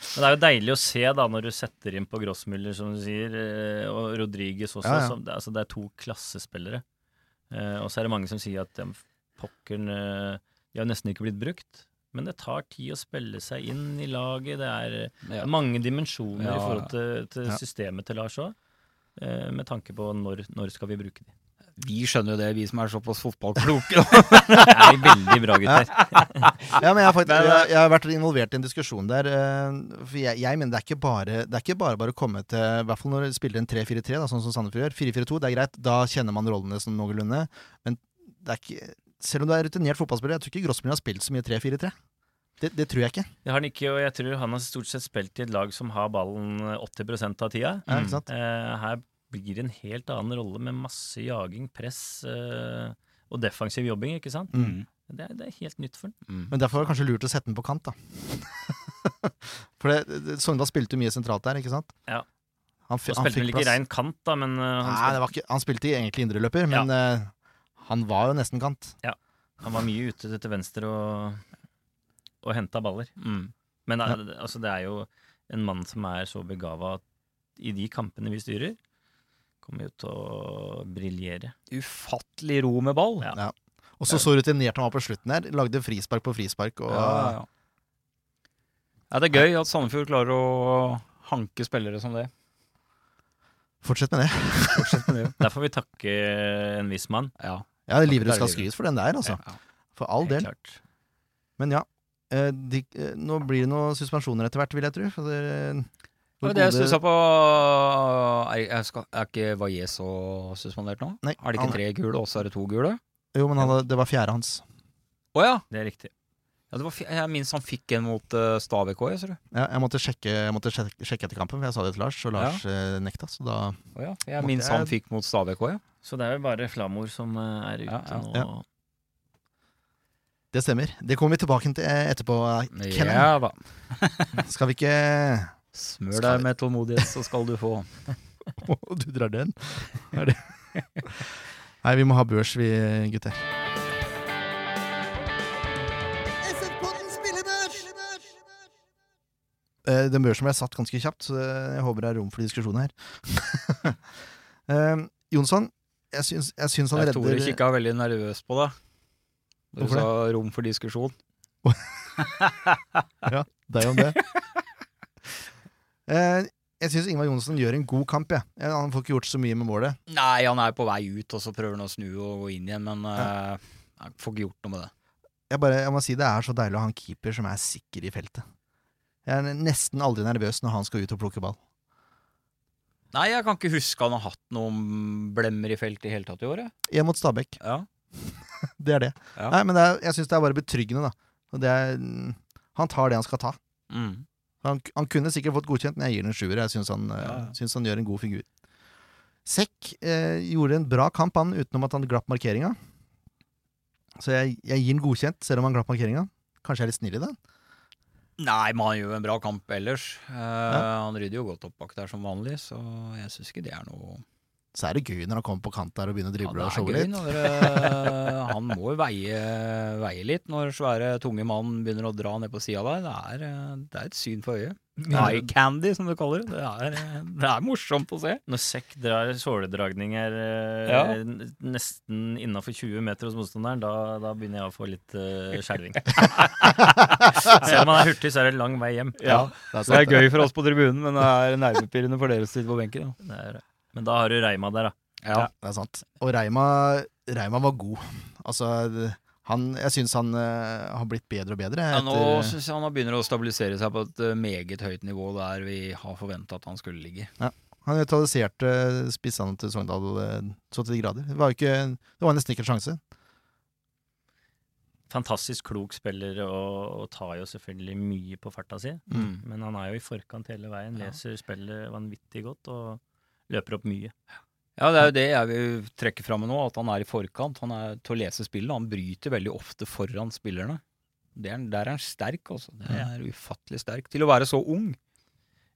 Men det er jo deilig å se da når du setter inn på Grossmuller, som du sier, eh, og Rodriges også. Ja, ja. Som, det, altså, det er to klassespillere. Eh, og så er det mange som sier at ja, pokkeren eh, De har nesten ikke blitt brukt. Men det tar tid å spille seg inn i laget. Det er eh, Ja. mange dimensjoner Ja. i forhold til, til systemet til Lars òg. Eh, med tanke på når, når skal vi bruke de. Vi skjønner jo det, vi som er såpass fotballkloke. (laughs) Det er veldig bra gutter. (laughs) Ja, men jeg har, faktisk, jeg, jeg har vært involvert i en diskusjon der. eh, For jeg, jeg mener det er ikke bare Det er ikke bare bare å komme til I hvert fall når du spiller en 3-4-3, sånn som Sandefjord gjør. 4-4-2, det er greit. Da kjenner man rollene sånn noenlunde. Men det er ikke Selv om du er rutinert fotballspiller, jeg tror ikke Grossmiller har spilt så mye 3-4-3. Det, det tror jeg ikke. Det har han ikke, og jeg tror han har stort sett spilt i et lag som har ballen 80 av tida. Ja, ikke sant? Eh, her blir det en helt annen rolle med masse jaging, press eh, og defensiv jobbing, ikke sant? Mm. Det, er, det er helt nytt for han. Mm. Men derfor var det kanskje lurt å sette den på kant, da. (laughs) For det, Sogndal spilte jo mye sentralt der, ikke sant? Ja. Han, Han han spilte vel ikke rein kant, da, men uh, han, Nei, spilte, det var ikke, han spilte egentlig indreløper, men eh, han var jo nesten kant. Ja. han var mye ute til venstre og, og henta baller. Mm. Men ja. altså, det er jo en mann som er så begava at i de kampene vi styrer, kommer jo til å briljere. Ufattelig ro med ball. Ja. Ja. Og så så rutinert han var på slutten her. Lagde frispark på frispark. Og, Ja, ja. Ja, det er gøy at Sandefjord klarer å hanke spillere som det. Fortsett med det. Fortsett med det. Der får vi takke en viss mann. Ja. Ja, Livrud Det er skal skrives for den der, altså. Ja. For all del. klart. Men ja. eh, De, eh, nå blir det noen suspensjoner etter hvert, vil jeg tro. For det, Det det jeg stussa på Er, jeg skal, er ikke Valles så suspendert nå? Nei, Er det ikke han- tre gule, og så er det to gule? Jo, men han, hadde- det var fjerde hans. Å ja. Det er riktig. ja det var, jeg minst han fikk en mot uh, Stabæk òg, ser du. Ja, jeg måtte sjekke, jeg måtte sjekke, sjekke etter kampen, for jeg sa det til Lars, og Lars ja. nekta. Så da Å ja. Jeg minst han fikk mot Stabæk òg, ja. Så det er vel bare Flamor som eh, er ute Ja, ja. nå. Ja. Det stemmer. Det kommer vi tilbake til etterpå. Kenneth, Ja da. (laughs) skal vi ikke Smør Skal deg med tålmodighet, så skal du få. (laughs) Du drar den? Er det (laughs) Nei, vi må ha børs, vi gutter. Eh, Den børsen ble satt ganske kjapt, så jeg håper det er rom for diskusjon her. Eh, Jonsson, jeg syns, jeg syns han Jeg Tore kikka veldig nervøs på deg. Du Hvorfor sa rom for diskusjon. (laughs) ja, deg om det. Eh, jeg syns Ingvar Johnsen gjør en god kamp. Jeg. Han får ikke gjort så mye med målet. Nei, han er på vei ut, og så prøver han å snu og gå inn igjen, men eh, han får ikke gjort noe med det. Jeg, bare, jeg må si Det er så deilig å ha en keeper som er sikker i feltet. Jeg er nesten aldri nervøs når han skal ut og plukke ball. Nei, jeg kan ikke huske han har hatt noen blemmer i feltet i hele tatt i år. jeg. Mot Stabæk. Ja. (laughs) Det er det. Ja. Nei, men det er, jeg syns det er bare betryggende, da. Er, han tar det han skal ta. Mm. Han, han kunne sikkert fått godkjent, men jeg gir den en sjuer. Jeg syns han, eh, Ja, ja. syns han gjør en god figur. Sekk eh, gjorde en bra kamp, han, utenom at han glapp markeringa. Så jeg, jeg gir den godkjent, selv om han glapp markeringa. Kanskje jeg er litt snill i det? Nei, men han gjør en bra kamp ellers. Eh, Han rydder jo godt opp bak der som vanlig, så jeg syns ikke det er noe Så er det gøy når han kommer på kant der og begynner å drible ja, og showe litt. når eh, (laughs) Han må veie, veie litt når svære, tunge mann begynner å dra ned på sida der. Det er, eh, det er et syn for øyet. Eye candy, som du kaller det. Det er, eh, det er morsomt å se. Når Sekk drar såledragninger eh, Ja. nesten innafor 20 meter hos motstanderen, da, da begynner jeg å få litt uh, skjelving. (laughs) Selv om han er hurtig, så er det lang vei hjem. Ja, Det er det er gøy for oss på tribunen, men det er nervepirrende for dere som sitter på benken. Det det. men da har du Reima der, da. Ja. Det er sant. Og Reima, Reima var god. Altså, han, jeg syns han uh, har blitt bedre og bedre. Ja, nå syns jeg han begynner å stabilisere seg på et eh, meget høyt nivå der vi har forventa at han skulle ligge. Ja. Han neutraliserte spissene til Sogndal eh, så til de grader. Det var, ikke, det var nesten ikke en sjanse. Fantastisk klok spiller og, og tar jo selvfølgelig mye på farta si. Mm. Men han er jo i forkant hele veien, Ja. leser spillet vanvittig godt og løper opp mye. Ja, det er jo det jeg vil trekke fram nå, at han er i forkant. Han er til å lese spillet. Han bryter veldig ofte foran spillerne. Er, der er han sterk, altså. Det er ufattelig sterk. Til å være så ung.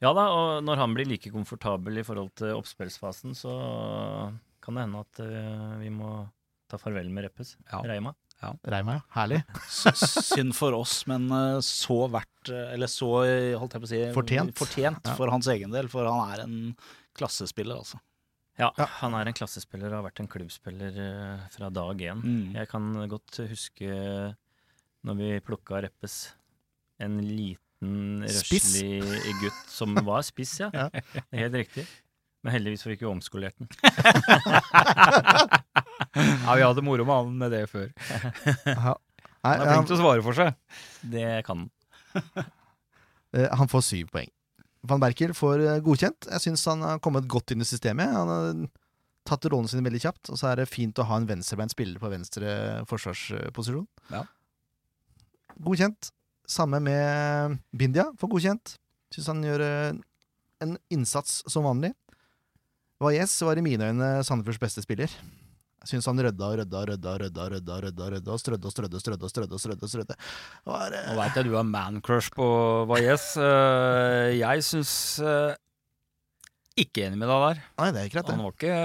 Ja da, og når han blir like komfortabel i forhold til oppspillsfasen, så kan det hende at uh, vi må ta farvel med Reppes. Ja. Reima. Reima, ja. Herlig. Synd for oss, men eh, så verdt eh, Eller så, holdt jeg på å si Fortjent. fortjent Ja. for hans egen del, for han er en klassespiller, altså. Ja, Ja. han er en klassespiller og har vært en klubbspiller eh, fra dag én. Mm. Jeg kan godt huske når vi plukka Reppes, en liten røslig gutt som var spiss, ja. (laughs) Ja. Det Helt riktig. Men heldigvis fikk vi omskolert den. (laughs) Ja, vi hadde moro med han med det før. (laughs) Han er han, flink til å svare for seg. Det kan han. eh, han får syv poeng. Van Berkel får eh, godkjent. Jeg syns han har kommet godt inn i systemet. Han har tatt rollene sine veldig kjapt, og så er det fint å ha en venstrebeint spiller på venstre forsvarsposisjon. Ja. Godkjent. Samme med Bindia, får godkjent. Syns han gjør eh, en innsats som vanlig. Valles var i mine øyne Sandefjords beste spiller. Jeg syns han rydda og rydda og rydda og rydda, rydda, rydda, rydda, og strødde og strødde og strødde og strødde. og strødde, og strødde. Var, Nå veit jeg du har man-crush på Valles. Eh, jeg syns eh, ikke enig med deg der. Nei, det er ikke rett, Han var ikke,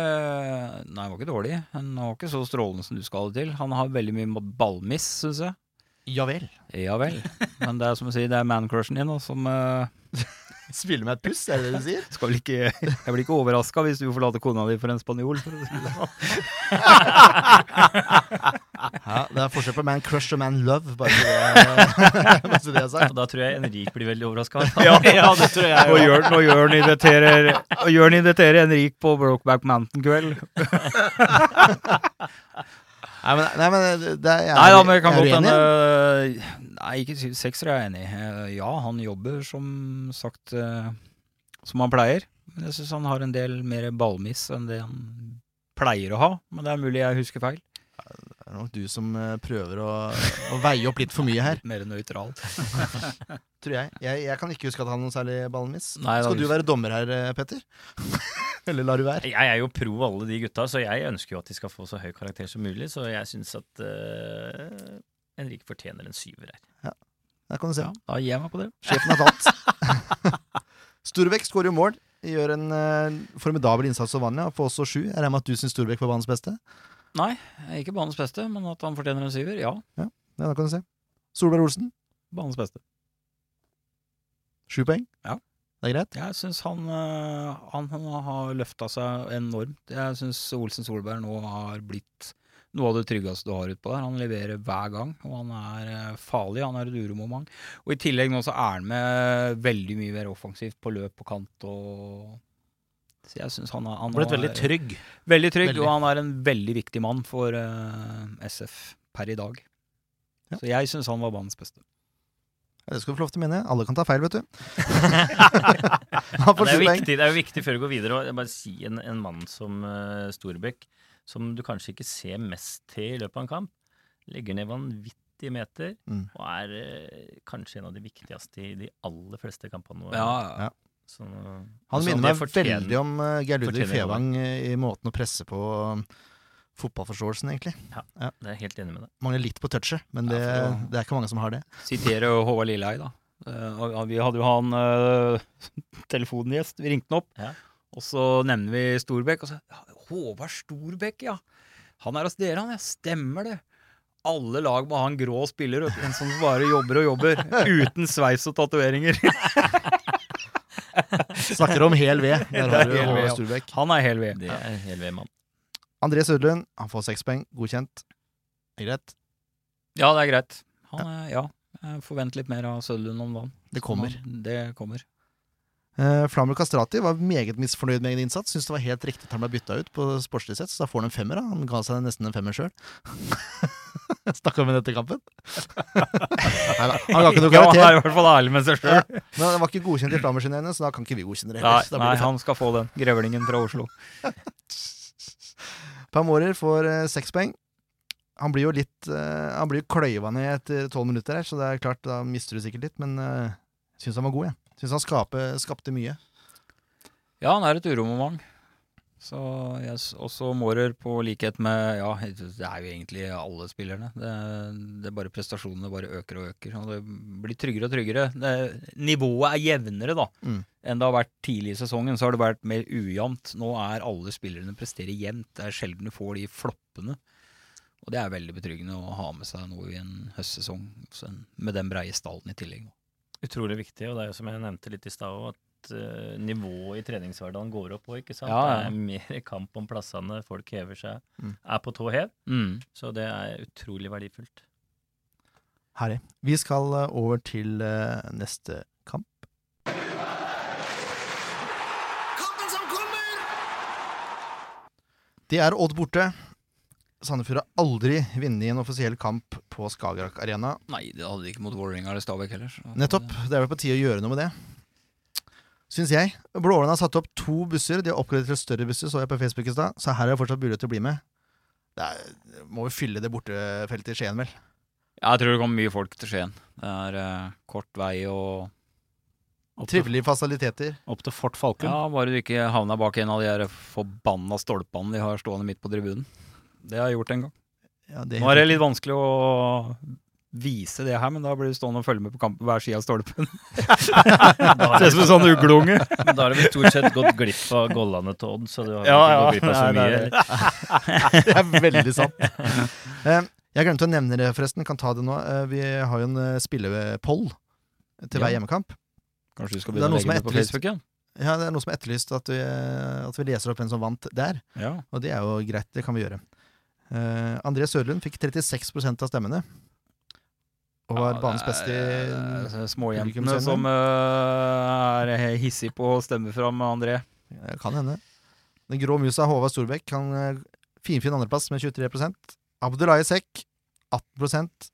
nei, han var ikke dårlig. Han var ikke så strålende som du skal ha det til. Han har veldig mye ballmiss, syns jeg. Ja vel. Ja vel. (laughs) Men det er som å si, det er man-crushen din da, som eh, Spille med et puss, er det det du sier? skal vel ikke Jeg blir ikke overraska hvis du forlater kona di for en spanjol. For å si det sånn. Ja, Det er forskjell på man crush og man love, bare så det, (laughs) så det er sagt. Og da tror jeg Henrik blir veldig overraska. (laughs) Ja, det tror jeg Og Jørn, og Jørn inviterer, og inviterer Henrik på Brokeback Mountain-kveld. (laughs) Nei, men, nei, men det er, jeg, Nei da, men jeg kan er godt hende Nei, ikke sekser er jeg enig i. Eh, Ja, han jobber som sagt eh, som han pleier. Men jeg syns han har en del mer ballmiss enn det han pleier å ha. Men det er mulig jeg husker feil. Det er nok du som eh, prøver å, å veie opp litt for mye her, (laughs) Mer nøytral. (laughs) tror jeg. jeg. Jeg kan ikke huske at han har noen særlig ballmiss. Nei, Skal du være dommer her, eh, Petter? (laughs) Eller lar du være? Jeg er jo pro alle de gutta, så jeg ønsker jo at de skal få så høy karakter som mulig. Så jeg syns at uh, Henrik fortjener en syver her. Der kan du se. Ja, da gir jeg meg på det. Sjefen er tatt. Storbekk skårer jo mål. Gjør en uh, formidabel innsats som vanlig. Får også sju. Jeg regner med at du syns Storbekk var banens beste? Nei, ikke banens beste, men at han fortjener en syver, ja. Ja, da kan du se. Solberg Olsen, Banens beste. sju poeng. Ja. Det er greit? Jeg syns han, øh, han, han har løfta seg enormt. Jeg syns Olsen Solberg nå har blitt noe av det tryggeste du har utpå der. Han leverer hver gang, og han er øh, farlig. Han er et uromoment. Og i tillegg nå så er han med veldig mye mer offensivt på løp og kant og Så jeg synes han, er- han Blitt veldig trygg. Veldig trygg, Veldig. og han er en veldig viktig mann for uh, SF per i dag. Ja. Så jeg syns han var banens beste. Ja, det skal du få lov til å mene. Alle kan ta feil, vet du. (laughs) ja, det, er viktig, det er jo viktig før vi går videre å bare si en, en mann som uh, Storbekk, som du kanskje ikke ser mest til i løpet av en kamp, legger ned vanvittige meter Mm. og er eh, kanskje en av de viktigste i de aller fleste kampene. Ja, Ja. Så, Han minner meg veldig om uh, Geir Ludvig Fevang i måten å presse på um, fotballforståelsen, egentlig. Det er helt enig med deg. Mangler litt på touchet, men det, Ja, å- det er ikke mange som har det. sitere Håvard Lilleheie, da. Og vi hadde jo han uh, (laughs) telefongjest, vi ringte han opp. Ja. Og så nevner vi Storbekk, og så Håvard Storbekk, ja. Han er hos dere, han. Ja, stemmer det. Alle lag må ha en grå spiller, en som bare jobber og jobber. (laughs) Uten sveis og tatoveringer. (laughs) (laughs) Snakker om hel ved. Der (laughs) har du Håvard Sturbekk. Han er hel ved. Det er hel ved mann. André Sødlund, han får seks poeng. Godkjent. Det er greit. Ja, det er greit. Han er, ja. Jeg forventer litt mer av Sødlund om dagen. Det kommer. Han- Det kommer. Uh, Flamur Kastrati var meget misfornøyd med egen innsats. Syns det var helt riktig at han ble bytta ut på sportslig sett, så da får han en femmer. da. Han ga seg nesten en femmer sjøl. (laughs) (laughs) Snakka med etter kampen. (laughs) Neida, han ga ikke noe karakter. han er i hvert fall ærlig med seg sjøl. Men han var ikke godkjent i flammerskinnene, så da kan ikke vi godkjenne det. Nei, nei, det han skal få den. Grevlingen fra Oslo. (laughs) Pamorer får eh, seks poeng. Han blir jo litt uh, Han blir jo kløyva ned etter tolv minutter her, så det er klart, da mister du sikkert litt, men uh, syns han var god, jeg. Syns han skape, skapte mye. Ja, han er et uromoment. Så jeg også Mårer på likhet med Ja, det er jo egentlig alle spillerne. Det, det er bare prestasjonene bare øker og øker. Og det blir tryggere og tryggere. Det, nivået er jevnere da Mm. enn det har vært tidlig i sesongen. Så har det vært mer ujevnt. Nå er alle spillerne presterer jevnt. Det er sjelden du får de floppene. Og det er veldig betryggende å ha med seg nå i en høstsesong så en- med den breie stallen i tillegg. Utrolig viktig, og det er jo som jeg nevnte litt i stad òg, at eh, nivået i treningshverdagen går opp òg, ikke sant. Ja, ja. Det er mer (laughs) kamp om plassene, folk hever seg, Mm. er på tå hev. Mm. Så det er utrolig verdifullt. Herlig. Vi skal eh, over til uh, neste kamp. Det er Odd borte. Sandefjord har aldri vunnet en offisiell kamp på Skagerrak Arena. Nei, det hadde de ikke mot Vålerenga eller Stabæk heller. så- Nettopp. Det er vel på tide å gjøre noe med det. Syns jeg. Blåårene har satt opp to busser. De har oppgradert til større busser, så jeg på Facebook i stad. Så her er det fortsatt mulighet til å bli med. Det er, må jo fylle det bortefeltet i Skien, vel. Ja, jeg tror det kommer mye folk til Skien. Det er eh, kort vei og Trivelige fasiliteter. opp til Fort Falken. Ja, bare du ikke havna bak en av de her forbanna stolpene de har stående midt på tribunen. Det har jeg gjort en gang. Ja, det Nå er det litt vanskelig å vise det her, men da blir du stående og følge med på kamp hver side av stolpen. (laughs) Ser ut som en sånn ugleunge. Men da har vi stort sett gått glipp av gollene til Odd, så du har Ja, ikke gått glipp av så Nei, mye. nei. (laughs) det er veldig sant. (laughs) Eh, Jeg glemte å nevne det, forresten. Kan ta det nå. Eh, Vi har jo en eh, spillepoll til hver hjemmekamp. Kanskje du skal Det er begynne å legge er det på. Facebook igjen? Ja, det er noe som er etterlyst at vi, at vi leser opp hvem som vant der. Ja. Og det er jo greit, det kan vi gjøre. Uh, André Sørlund fikk 36% av stemmene. Og var banens beste i Småjentene som uh, er hissige på å stemme fram André. Det Kan hende. Den grå musa Håvard Storbekk kan uh, finfin andreplass med 23% Abdullahi Sekk 18%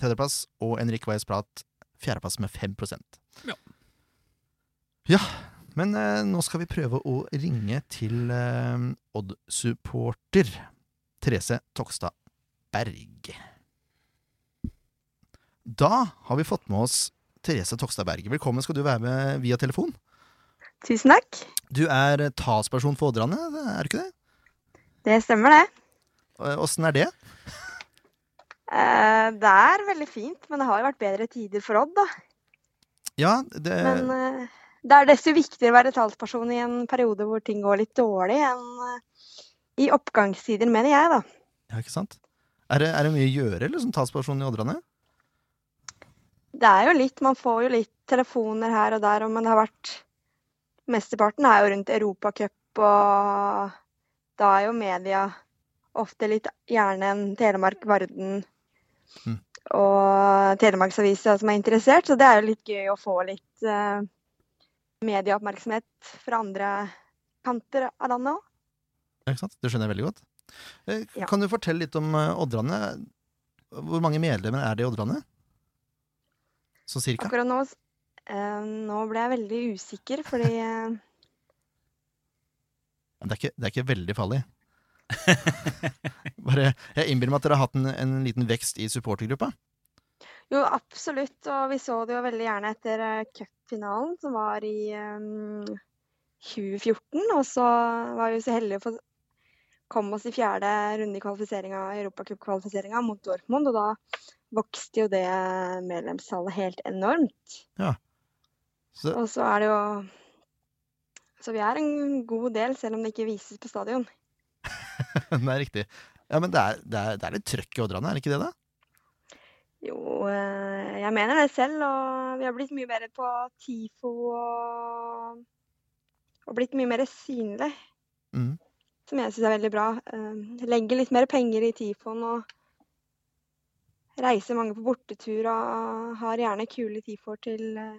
tredjeplass. Og Henrik Weiss Prat fjerdeplass med 5% Ja. Ja, men uh, nå skal vi prøve å ringe til eh, Odd-supporter Therese Tokstad Berg. Da har vi fått med oss Therese Tokstad Berge. Velkommen skal du være med via telefon. Tusen takk. Du er talsperson for Odderne, er du ikke det? Det stemmer, det. Eh, Åssen er det? Eh, det er veldig fint, men det har jo vært bedre tider for Odd, da. Ja, det, Men eh, det er desto viktigere å være talsperson i en periode hvor ting går litt dårlig, enn i oppgangstider, mener jeg, da. ja, ikke sant? Er det, er det mye å gjøre eller, som talsperson i Oddrane? Det er jo litt, man får jo litt telefoner her og der, og- det har vært Mesteparten er jo rundt Europacup, og da er jo media ofte litt gjerne en Telemark Varden Mm. og Telemarksavisa som er interessert, så det er jo litt gøy å få litt uh, medieoppmerksomhet fra andre kanter av landet òg. Ja, Ikke sant? Det skjønner jeg veldig godt. Eh, Ja. Kan du fortelle litt om eh, Oddrane? Hvor mange medlemmer er det i Oddrane? Så cirka? Akkurat nå, eh, nå ble jeg veldig usikker, fordi (laughs) eh, Det er ikke, det er ikke veldig farlig. (laughs) Bare, jeg innbiller meg at dere har hatt en, en liten vekst i supportergruppa. Jo, absolutt. Og vi så det jo veldig gjerne etter uh, cupfinalen, som var i um, 2014. Og så var vi så heldige å få komme oss i fjerde runde i kvalifiseringa, europacupkvalifiseringa mot Dortmund. Og da vokste jo det medlemstallet helt enormt. Så, Og så er det jo Så vi er en god del, selv om det ikke vises på stadion. (laughs) det er riktig. Ja, Men det er, det er, det er litt trøkk i Oddrane, er det ikke det? da? Jo, eh, jeg mener det selv, og vi har blitt mye bedre på TIFO og, og blitt mye mer synlig, Mhm. Som jeg syns er veldig bra. Eh, Legger litt mer penger i TIFOen og reiser mange på bortetur og har gjerne kule TIFOer til, eh,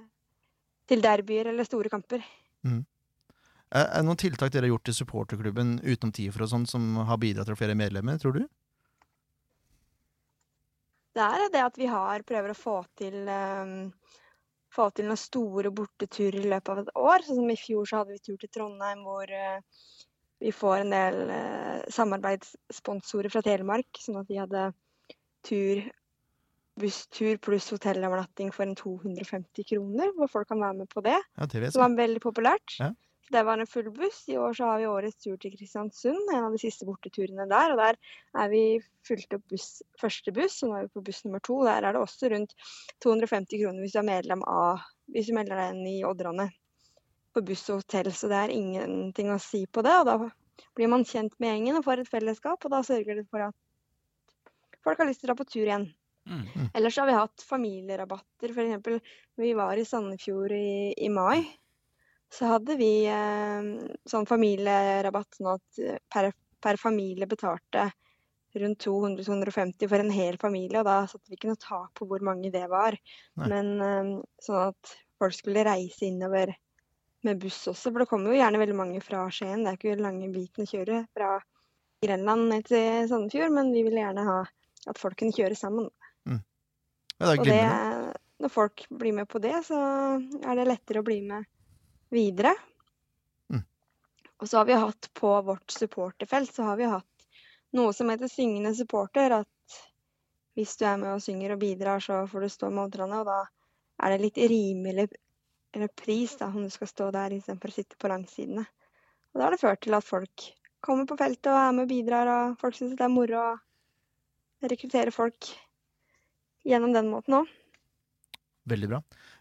til derbyer eller store kamper. Er er det noen tiltak dere har gjort i supporterklubben utenom TIFR og sånn, som har bidratt til flere medlemmer, tror du? Det er det at vi har prøver å få til eh, få til noen store borteturer i løpet av et år. Sånn som i fjor så hadde vi tur til Trondheim hvor vi får en del eh, samarbeidssponsorer fra Telemark. Sånn at de hadde tur, busstur pluss hotellovernatting for en 250 kroner, hvor folk kan være med på det. Ja, det vet jeg. var veldig populært. Ja. Så det var en full buss. I år så har vi årets tur til Kristiansund, en av de siste borteturene der. Og der er vi fulgt opp buss, første buss, og nå er vi på buss nummer to. Der er det også rundt 250 kroner hvis du er medlem av Hvis du melder deg inn i Oddrane på buss og hotell. Så det er ingenting å si på det. Og da blir man kjent med gjengen og får et fellesskap, og da sørger det for at folk har lyst til å dra på tur igjen. Mm. Ellers har vi hatt familierabatter. For eksempel når vi var i Sandefjord i, i mai, så hadde vi eh, sånn familierabatt sånn at eh, per, per familie betalte rundt 200-250 for en hel familie, og da satte vi ikke noe tak på hvor mange det var. Nei. Men eh, sånn at folk skulle reise innover med buss også, for det kommer jo gjerne veldig mange fra Skien. Det er ikke lange biten å kjøre fra Grenland ned til Sandefjord, men vi ville gjerne ha at folk kunne kjøre sammen. Ja, det er Og det, når folk blir med på det, så er det lettere å bli med videre. Mm. Og så har vi hatt på vårt supporterfelt så har vi hatt noe som heter syngende supporter. At hvis du er med og synger og bidrar, så får du stå med Oddrane. Og da er det litt rimelig eller pris da, om du skal stå der istedenfor å sitte på langsidene. Og da har det ført til at folk kommer på feltet og er med og bidrar, og folk syns det er moro å rekruttere folk gjennom den måten òg. Veldig bra.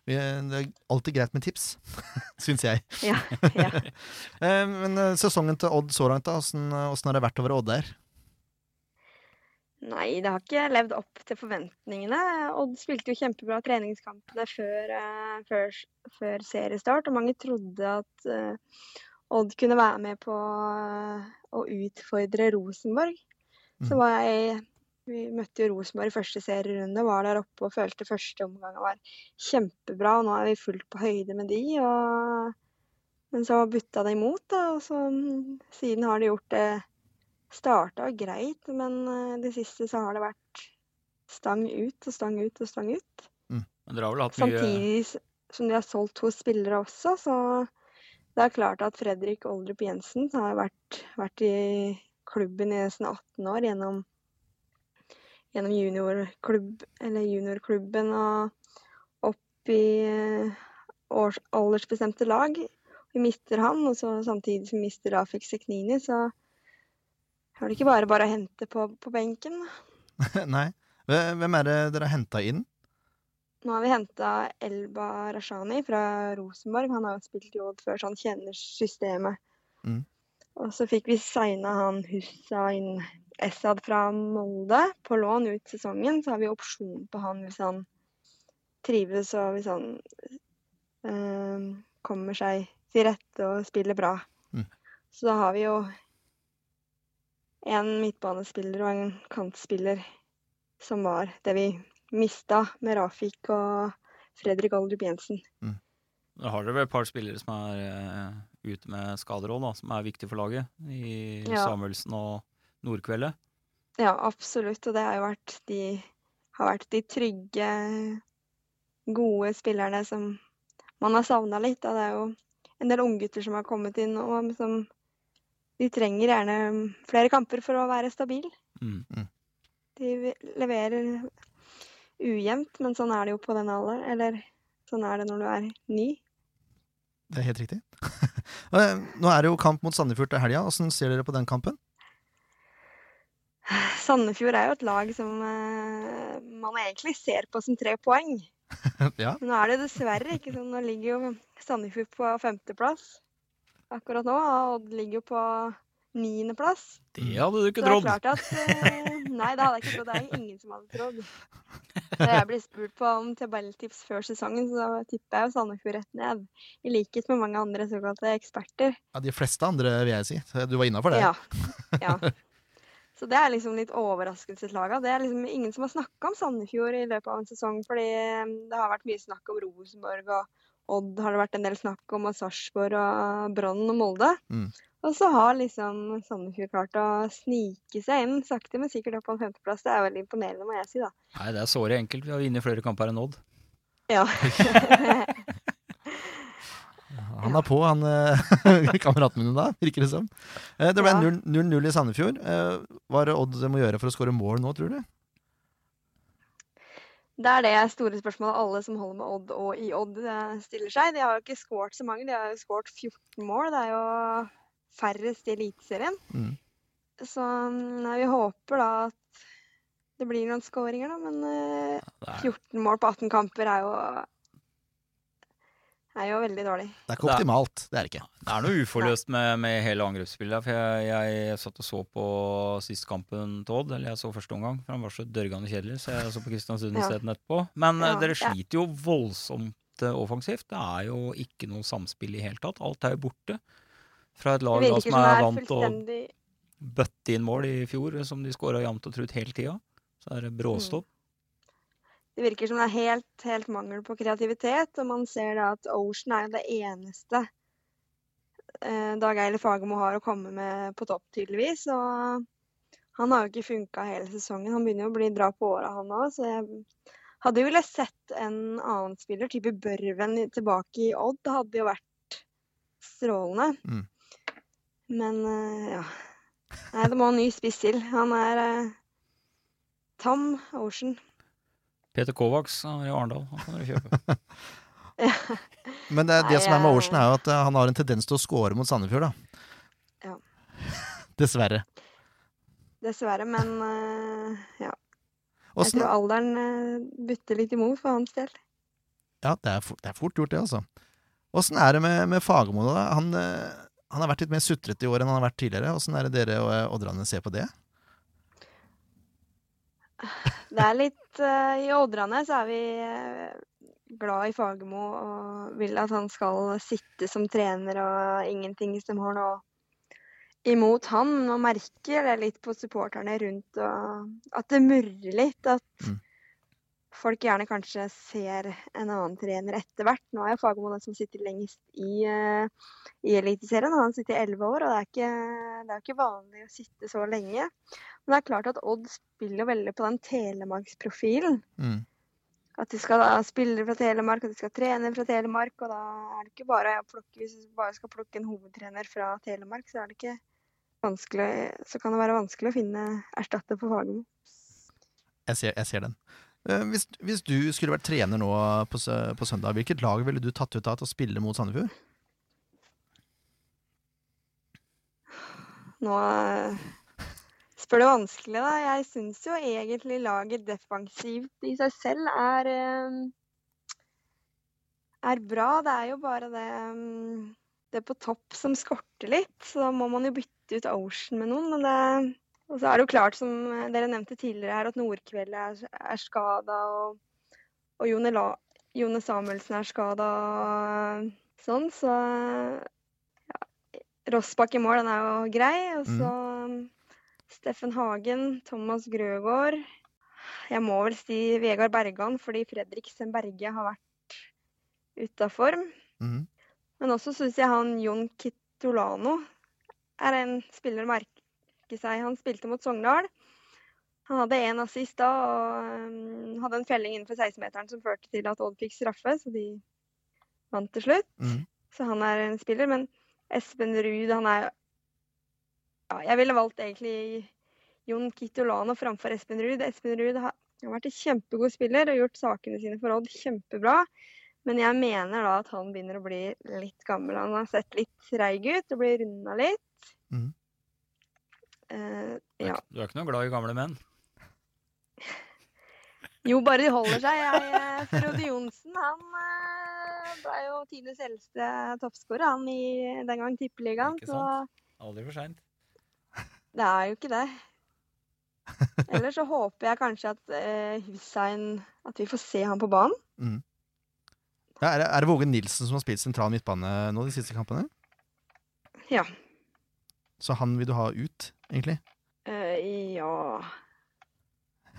Det er alltid greit med tips, (laughs) syns jeg. Ja, ja. (laughs) Eh, Men eh, sesongen til Odd så langt, da, åssen åssen har det vært over Odd der? Nei, det har ikke levd opp til forventningene. Odd spilte jo kjempebra treningskampene før, eh, før, før seriestart, og mange trodde at eh, Odd kunne være med på eh, å utfordre Rosenborg. Så Mhm. var jeg Vi møtte jo Rosenborg i første serierunde, var der oppe og følte første omgang var kjempebra. Og nå er vi fullt på høyde med de. Og... Men så butta det imot, da. Og så mm, siden har de gjort det Starta greit, men eh, det siste så har det vært stang ut og stang ut og stang ut. Men dere har vel hatt mye Samtidig som de har solgt to spillere også, så det er klart at Fredrik Oldrup Jensen har vært, vært i klubben i nesten 18 år gjennom, gjennom juniorklubb, eller juniorklubben og opp i eh, års, aldersbestemte lag. Vi mister han, og så samtidig som vi mister Rafik Seknini, så er det ikke bare bare å hente på, på benken. (laughs) Nei. Hvem hvem er det dere har henta inn? Nå har vi henta Elba Rashani fra Rosenborg. Han har jo spilt i Odd før, så han kjenner systemet. Mm. Og så fikk vi signa han Hussain Essad fra Molde på lån ut sesongen. Så har vi opsjon på han hvis han trives og hvis han øh, kommer seg til rette og spiller bra. Mm. Så da har vi jo en midtbanespiller og en kantspiller som var det vi mista med Rafik og Fredrik Aldrup Jensen. Da har dere vel et par spillere som er uh, ute med skader òg, som er viktige for laget. I Ja. Samuelsen og Nordkveldet. Ja, absolutt. Og det har jo vært de, har vært de trygge, gode spillerne som man har savna litt. Da. Det er jo en del unggutter som har kommet inn nå, men som de trenger gjerne flere kamper for å være stabil. Mm. De leverer ujevnt, men sånn er det jo på den alder. Eller sånn er det når du er ny. Det er helt riktig. (laughs) Eh, Nå er det jo kamp mot Sandefjord til helga. Åssen ser dere på den kampen? Sandefjord er jo et lag som eh, man egentlig ser på som tre poeng. (laughs) ja. Nå er det dessverre ikke sånn. Nå ligger jo Sandefjord på femteplass akkurat nå, Odd ligger jo på niendeplass. Det hadde du ikke Så det er trodd! klart at eh, Nei, det hadde jeg ikke trodd. Det er ingen som hadde trodd. (laughs) Da jeg ble spurt på om tabelltips før sesongen, så tipper jeg jo Sandefjord rett ned. I likhet med mange andre såkalte eksperter. ja. De fleste andre, vil jeg si. Du var innafor det. Ja. (laughs) ja. Så det er liksom litt overraskelseslaga. Det er liksom ingen som har snakka om Sandefjord i løpet av en sesong, fordi eh, det har vært mye snakk om Rosenborg og Odd har det vært en del snakk om, og Sarpsborg og Brann og Molde. Mm. Og så har liksom Sandefjord klart å snike seg inn, sakte, men sikkert opp på en femteplass. Det er veldig imponerende, må jeg si, da. Nei, det er såre enkelt. Vi har vunnet flere kamper enn Odd. Ja. (laughs) Han er på, han eh, (laughs) kameraten min da, virker det som. Eh, Det ble Ja. 0-0 i Sandefjord. Eh, Hva er det Odd må gjøre for å skåre mål nå, tror du? Det er det store spørsmålet alle som holder med Odd og i Odd eh, stiller seg. De har jo ikke skåret så mange, de har jo skåret 14 mål. Det er jo færrest i Eliteserien. Mm. Så nei, vi håper da at det blir noen skåringer, da. Men eh, er, 14 mål på 18 kamper er jo, er jo veldig dårlig. Det er ikke optimalt. Det er det ikke. det er noe uforløst med, med hele angrepsspillet. For jeg, jeg satt og så på sist kampen til Odd, eller jeg så første omgang, for han var så dørgende kjedelig, så jeg så på Kristiansund Ja. isteden etterpå. Men eh, Ja, dere ja. sliter jo voldsomt eh, offensivt. Det er jo ikke noe samspill i hele tatt. Alt er jo borte. Fra et lag da, som som er er vant til å bøtte inn mål i fjor, som de skåra jevnt og trutt hele tida. Så er det bråstopp. Det virker som det er helt, helt mangel på kreativitet, og man ser da at Ocean er jo det eneste eh, Dag Eiler Fagermo har å komme med på topp, tydeligvis. Og han har jo ikke funka hele sesongen. Han begynner jo å bli dra på åra, han òg. Så jeg hadde jo villet sett en annen spiller, type Børven, tilbake i Odd. Det hadde jo vært strålende. Mm. Men eh, ja. Nei, det må en ny spiss til. Han er eh, Tom Ocean. Peter Kovacs i Arendal. Han kan dere kjøpe. (laughs) (laughs) Men det, det som er med Olsen Ocean, er jo at eh, han har en tendens til å score mot Sandefjord, da. Ja. (laughs) Dessverre. Dessverre, men uh, ja. Jeg tror alderen uh, butter litt imot for hans del. Ja, det er, fort, det er fort gjort, det, altså. Åssen er det med, med Fagermo, da? Han, uh, han har vært litt mer sutrete i år enn han har vært tidligere. Åssen er det dere og eh, Oddrene ser på det? Det er litt uh, I Ådrane så er vi eh, glad i Fagermo og vil at han skal sitte som trener og ingenting som har noe imot han. Og merker det litt på supporterne rundt og at det murrer litt. At Mm. folk gjerne kanskje ser en annen trener etter hvert. Nå er jo Fagermo den som sitter lengst i, uh, i Eliteserien. Han sitter i elleve år, og det er, ikke, det er ikke vanlig å sitte så lenge. Men det er klart at Odd spiller veldig på den telemarksprofilen. Mm. At de skal spille fra Telemark, at de skal trene fra Telemark. Og da er det ikke bare å plukke Hvis du bare skal plukke en hovedtrener fra Telemark, så er det ikke vanskelig Så kan det være vanskelig å finne erstatter på Fagermo. Jeg ser, jeg ser den. Eh, Hvis, hvis du skulle vært trener nå på, på søndag, hvilket lag ville du tatt ut av til å spille mot Sandefjord? Nå spør det vanskelig, da. Jeg syns jo egentlig laget defensivt i seg selv er eh, er bra. Det er jo bare det mm, det på topp som skorter litt. Så da må man jo bytte ut Ocean med noen. Men det, og så er det jo klart, som dere nevnte tidligere her, at Nordkveld er, er skada, og, og Jone, La, Jone Samuelsen er skada og sånn. Så ja, Rossbakk i mål, den er jo grei. Og så Steffen Hagen, Thomas Grøgaard. Jeg må vel si Vegard Bergan, fordi Fredriksen Berge har vært ute av form. Mm. Men også syns jeg han Jon Kitolano er en spiller å merke seg. Han spilte mot Sogndal. Han hadde én assist da og um, hadde en felling innenfor 16-meteren som førte til at Odd fikk straffe, så de vant til slutt. Mm. Så han er en spiller. Men Espen Ruud, han er ja, Jeg ville valgt egentlig Jon Kitolano framfor Espen Ruud. Espen Ruud har, vært en kjempegod spiller og gjort sakene sine for Odd kjempebra. Men jeg mener da at han begynner å bli litt gammel. Han har sett litt treig ut og blir runda litt. Mm. Uh, ja. Du er ikke noe glad i gamle menn? Jo, bare de holder seg. Jeg, eh, (laughs) Frode Johnsen, han eh, ble jo tidenes eldste toppskårer, han i den gang Tippeligaen. Ikke Så? Aldri for seint. Det er jo ikke det. Ellers så håper jeg kanskje at eh, Hussein At vi får se han på banen. Ja, er, det, er det Våge Nilsen som har spilt sentral midtbane nå de siste kampene? Ja. Så han vil du ha ut, egentlig? Uh, ja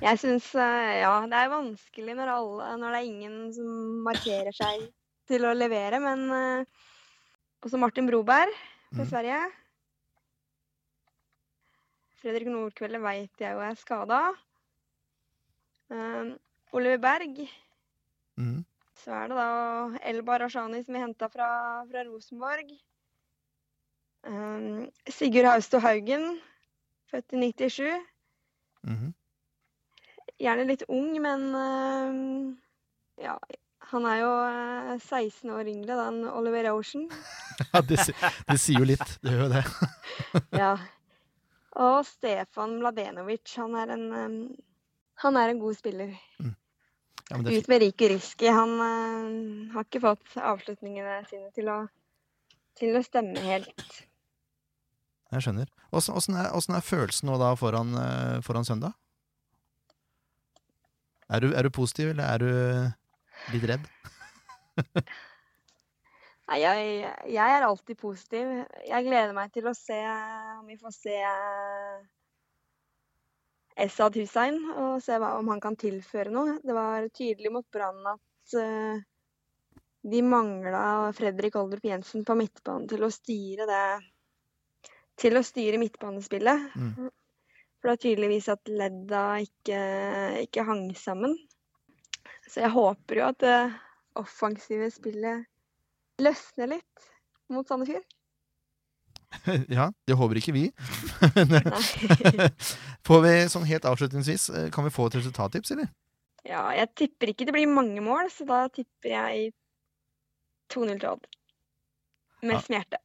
Jeg syns Ja, det er vanskelig når, alle, når det er ingen som markerer seg til å levere, men uh, Også Martin Broberg fra mm. Sverige. Fredrik Nordkvelde veit jeg jo er skada. Oliver Berg. Mm. Så er det da Elbar Ashani som vi henta fra, fra Rosenborg. Um, Sigurd Hausto Haugen, født i 97. Mm. Gjerne litt ung, men um, ja, han er jo eh, 16 år yngre da enn Oliver Ocean. (laughs) Ja, det, det sier jo litt. Det gjør jo det. Ja. (laughs) Og Stefan Mladenovic, han er en han er en god spiller. Ja, men det er Ut med Riku Riski. Han uh, har ikke fått avslutningene sine til å, til å stemme helt. Jeg skjønner. Åssen åssen er, er følelsen nå da foran, eh, foran søndag? Er du, er du positiv, eller er du litt redd? (laughs) Nei, jeg, jeg er alltid positiv. Jeg gleder meg til å se om vi får se eh, Esad Hussein og se om han kan tilføre noe. Det var tydelig mot Brann at eh, de mangla Fredrik Oldrup Jensen på midtbanen til å styre det Til å styre midtbanespillet. Mm. For det er tydeligvis at ledda ikke, ikke hang sammen. Så jeg håper jo at det offensive spillet løsner litt mot Sandefjord. (laughs) ja, det håper ikke vi. (laughs) (laughs) Får vi sånn helt avslutningsvis, eh, kan vi få et resultattips, eller? Ja, jeg tipper ikke det blir mange mål, så da tipper jeg 2-0 til Odd. Med Ja. smerte.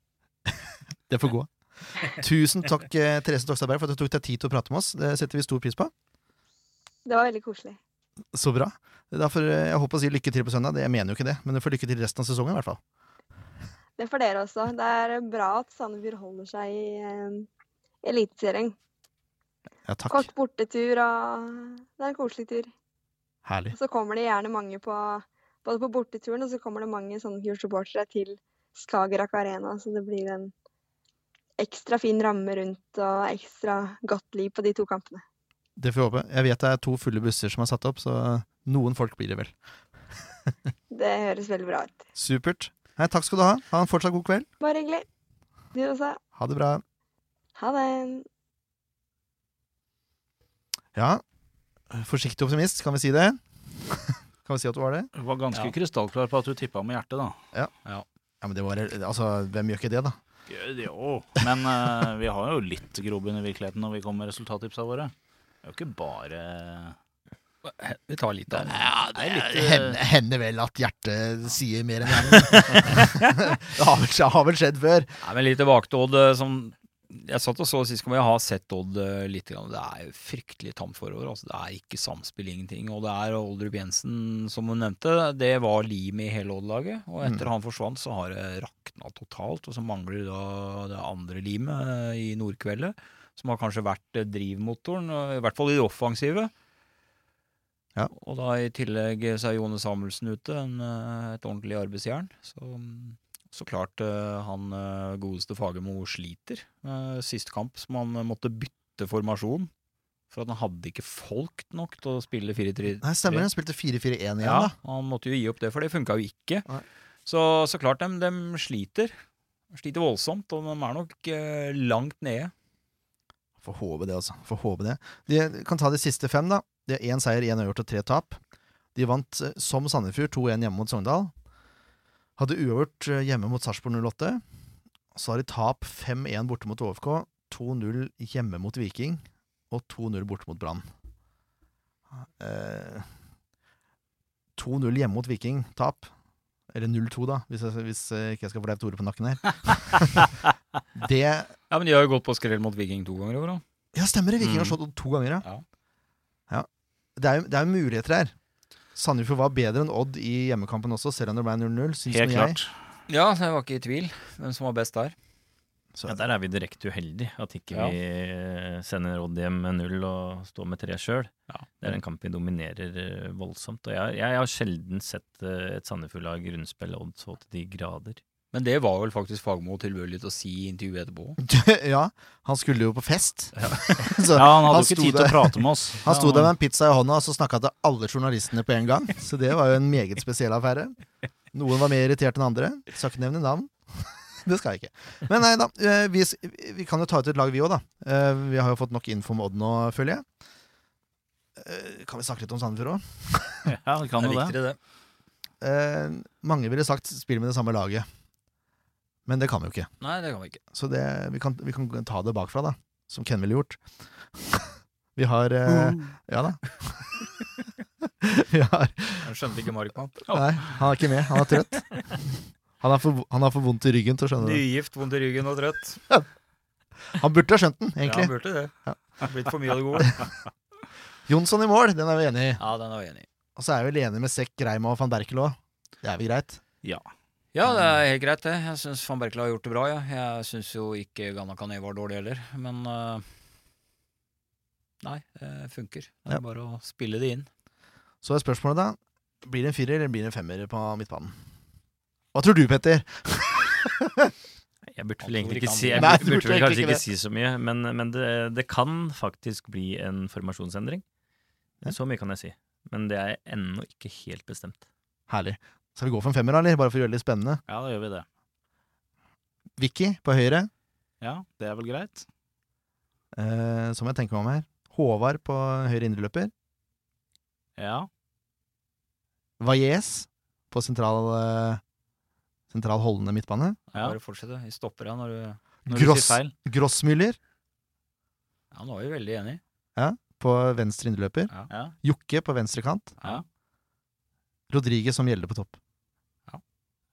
Det får gå. Tusen takk, eh, Therese Dokstadberg, for at du tok deg tid til å prate med oss. Det setter vi stor pris på. Det var veldig koselig. Så bra. Derfor, eh, jeg håper å si lykke til på søndag. Jeg mener jo ikke det, men du får lykke til resten av sesongen, i hvert fall. Det får dere også. Det er bra at Sandefjord holder seg i eh, Eliteserien. Ja, takk. Kort bortetur og Det er en koselig tur. Herlig. Og så kommer det gjerne mange på Både på borteturen og så kommer det mange Sandefjord-supportere til Skagerrak Arena, så det blir en ekstra fin ramme rundt og ekstra godt liv på de to kampene. Det får vi håpe. Jeg vet det er to fulle busser som er satt opp, så noen folk blir det vel. (laughs) Det høres veldig bra ut. Supert. Nei, takk skal du ha. Ha en fortsatt god kveld. Bare hyggelig. Du også. Ha det bra. Ha det. Ja, forsiktig optimist, kan vi si det? (laughs) kan vi si at du var det? Du var ganske Ja. krystallklar på at du tippa med hjertet, da. Ja, men det var Altså, hvem gjør ikke det, da? Jo. Men uh, vi har jo litt grobunn i virkeligheten når vi kommer med resultattipsa våre. Det er jo ikke bare Vi tar litt av. Ja, det litt, hender, (laughs) hender vel at hjertet sier mer enn hjernen. (laughs) det har vel, har vel skjedd før. Nei, men litt tilbake til Odd, eh, som jeg satt og så sist gang jeg har sett Odd eh, litt. Det er fryktelig tamt forover. Altså, det er ikke samspill, ingenting. Og det er Oldrup Jensen, som hun nevnte, det var limet i hele Odd-laget. Og etter han forsvant, så har det rakna totalt. Og så mangler da det andre limet eh, i Nordkveldet, som har kanskje vært eh, drivmotoren, i hvert fall i det offensive. Ja. Og da i tillegg så er Jone Samuelsen ute, en, eh, et ordentlig arbeidsjern. Så, så klart eh, han eh, godeste Fagermo sliter. Sist kamp som han måtte bytte formasjon. For at han hadde ikke folk nok til å spille 4-3. Nei, stemmer. Han spilte 4-4-1 igjen, Ja, da. han måtte jo gi opp det, for det funka jo ikke. Så, så klart, de, de sliter. Sliter voldsomt, og de er nok langt nede. Får håpe det, altså. Får håpe det. De kan ta de siste fem, da. De har én seier, én uavgjort og tre tap. De vant eh, som Sandefjord 2-1 hjemme mot Sogndal. Hadde uavgjort eh, hjemme mot Sarpsborg 08. Så har de tap 5-1 borte mot OFK, 2-0 hjemme mot Viking og 2-0 borte mot Brann. Eh, 2-0 hjemme mot Viking, tap. Eller 0-2, da, hvis jeg, hvis jeg ikke jeg skal få levd Tore på nakken her. (laughs) det Ja, Men de har jo gått på skrell mot Viking to ganger i år, da. Ja, stemmer det. Viking har Mm. slått to ganger. Ja. ja. Det er jo det er jo muligheter her. Sandefjord var bedre enn Odd i hjemmekampen også, selv om det ble 0-0. syns Helt jeg. klart. Ja, jeg var ikke i tvil hvem som var best der. Så, Ja, der er vi direkte uheldige. At ikke Ja. vi eh, sender Odd hjem med null og står med tre sjøl. Ja. Det er en kamp vi dominerer eh, voldsomt. Og jeg, jeg har sjelden sett eh, et Sandefjord-lag rundspille Odd så til de grader. Men det var vel faktisk Fagmo tilbøyelig til å si i intervjuet etterpå. (laughs) ja, han skulle jo på fest. (laughs) så Ja, han hadde han jo ikke tid til å prate med oss. (laughs) han sto Ja, der med en pizza i hånda og så snakka til alle journalistene på en gang. Så det var jo en meget spesiell affære. Noen var mer irritert enn andre. Skal ikke nevne navn. Det skal jeg ikke. Men nei da, eh, vi, vi kan jo ta ut et lag, vi òg, da. Eh, Vi har jo fått nok info om Odd nå, føler jeg. Eh, Kan vi snakke litt om Sandefjord òg? Ja, vi kan jo det. det. Eh, mange ville sagt spill med det samme laget. Men det kan vi jo ikke. Nei, det kan vi ikke. Så det, vi, kan, vi kan ta det bakfra, da. Som Ken ville gjort. (laughs) Vi har eh, Ja da. (laughs) vi har Han skjønte ikke Markmann. Nei, han er ikke med. Han er trøtt. Han har for, han har for vondt i ryggen til å skjønne det. Nygift, vondt i ryggen og trøtt. (laughs) Han burde ha skjønt den, egentlig. Ja, han burde det. Blitt for mye av det gode. Jonsson i mål, den er vi enig i. Ja, den er vi enig i. Og så er vi vel enige med Sekk, Reim og van Berkel òg. Det er vel greit? Ja. Ja, det er helt greit, det. Jeg syns van Berkel har gjort det bra, ja. Jeg syns jo ikke Ghana Kané var dårlig heller, men uh, Nei, det funker. Det er Ja. bare å spille det inn. Så er spørsmålet, da. Blir det en firer eller blir det en femmer på midtbanen? Hva tror du, Petter? (laughs) Jeg burde vel egentlig ikke si Jeg burde, burde burde vel kanskje ikke ikke si så mye, men, men det, det kan faktisk bli en formasjonsendring. Så mye kan jeg si. Men det er ennå ikke helt bestemt. Herlig. Skal vi gå for en femmer, eller? Bare for å gjøre det litt spennende. ja, da gjør vi det. Vicky på høyre, Ja, det er vel greit. eh, så må jeg tenke meg om her. Håvard på høyre indreløper. Ja. Valles på sentral, eh, sentral holdende midtbane. ja. Bare fortsette. Vi stopper deg når du Når du sier feil. Grossmüller Ja, nå er vi veldig enige. på venstre indreløper. Ja. Jokke på venstre kant. Ja. Rodriguez som gjelder på topp.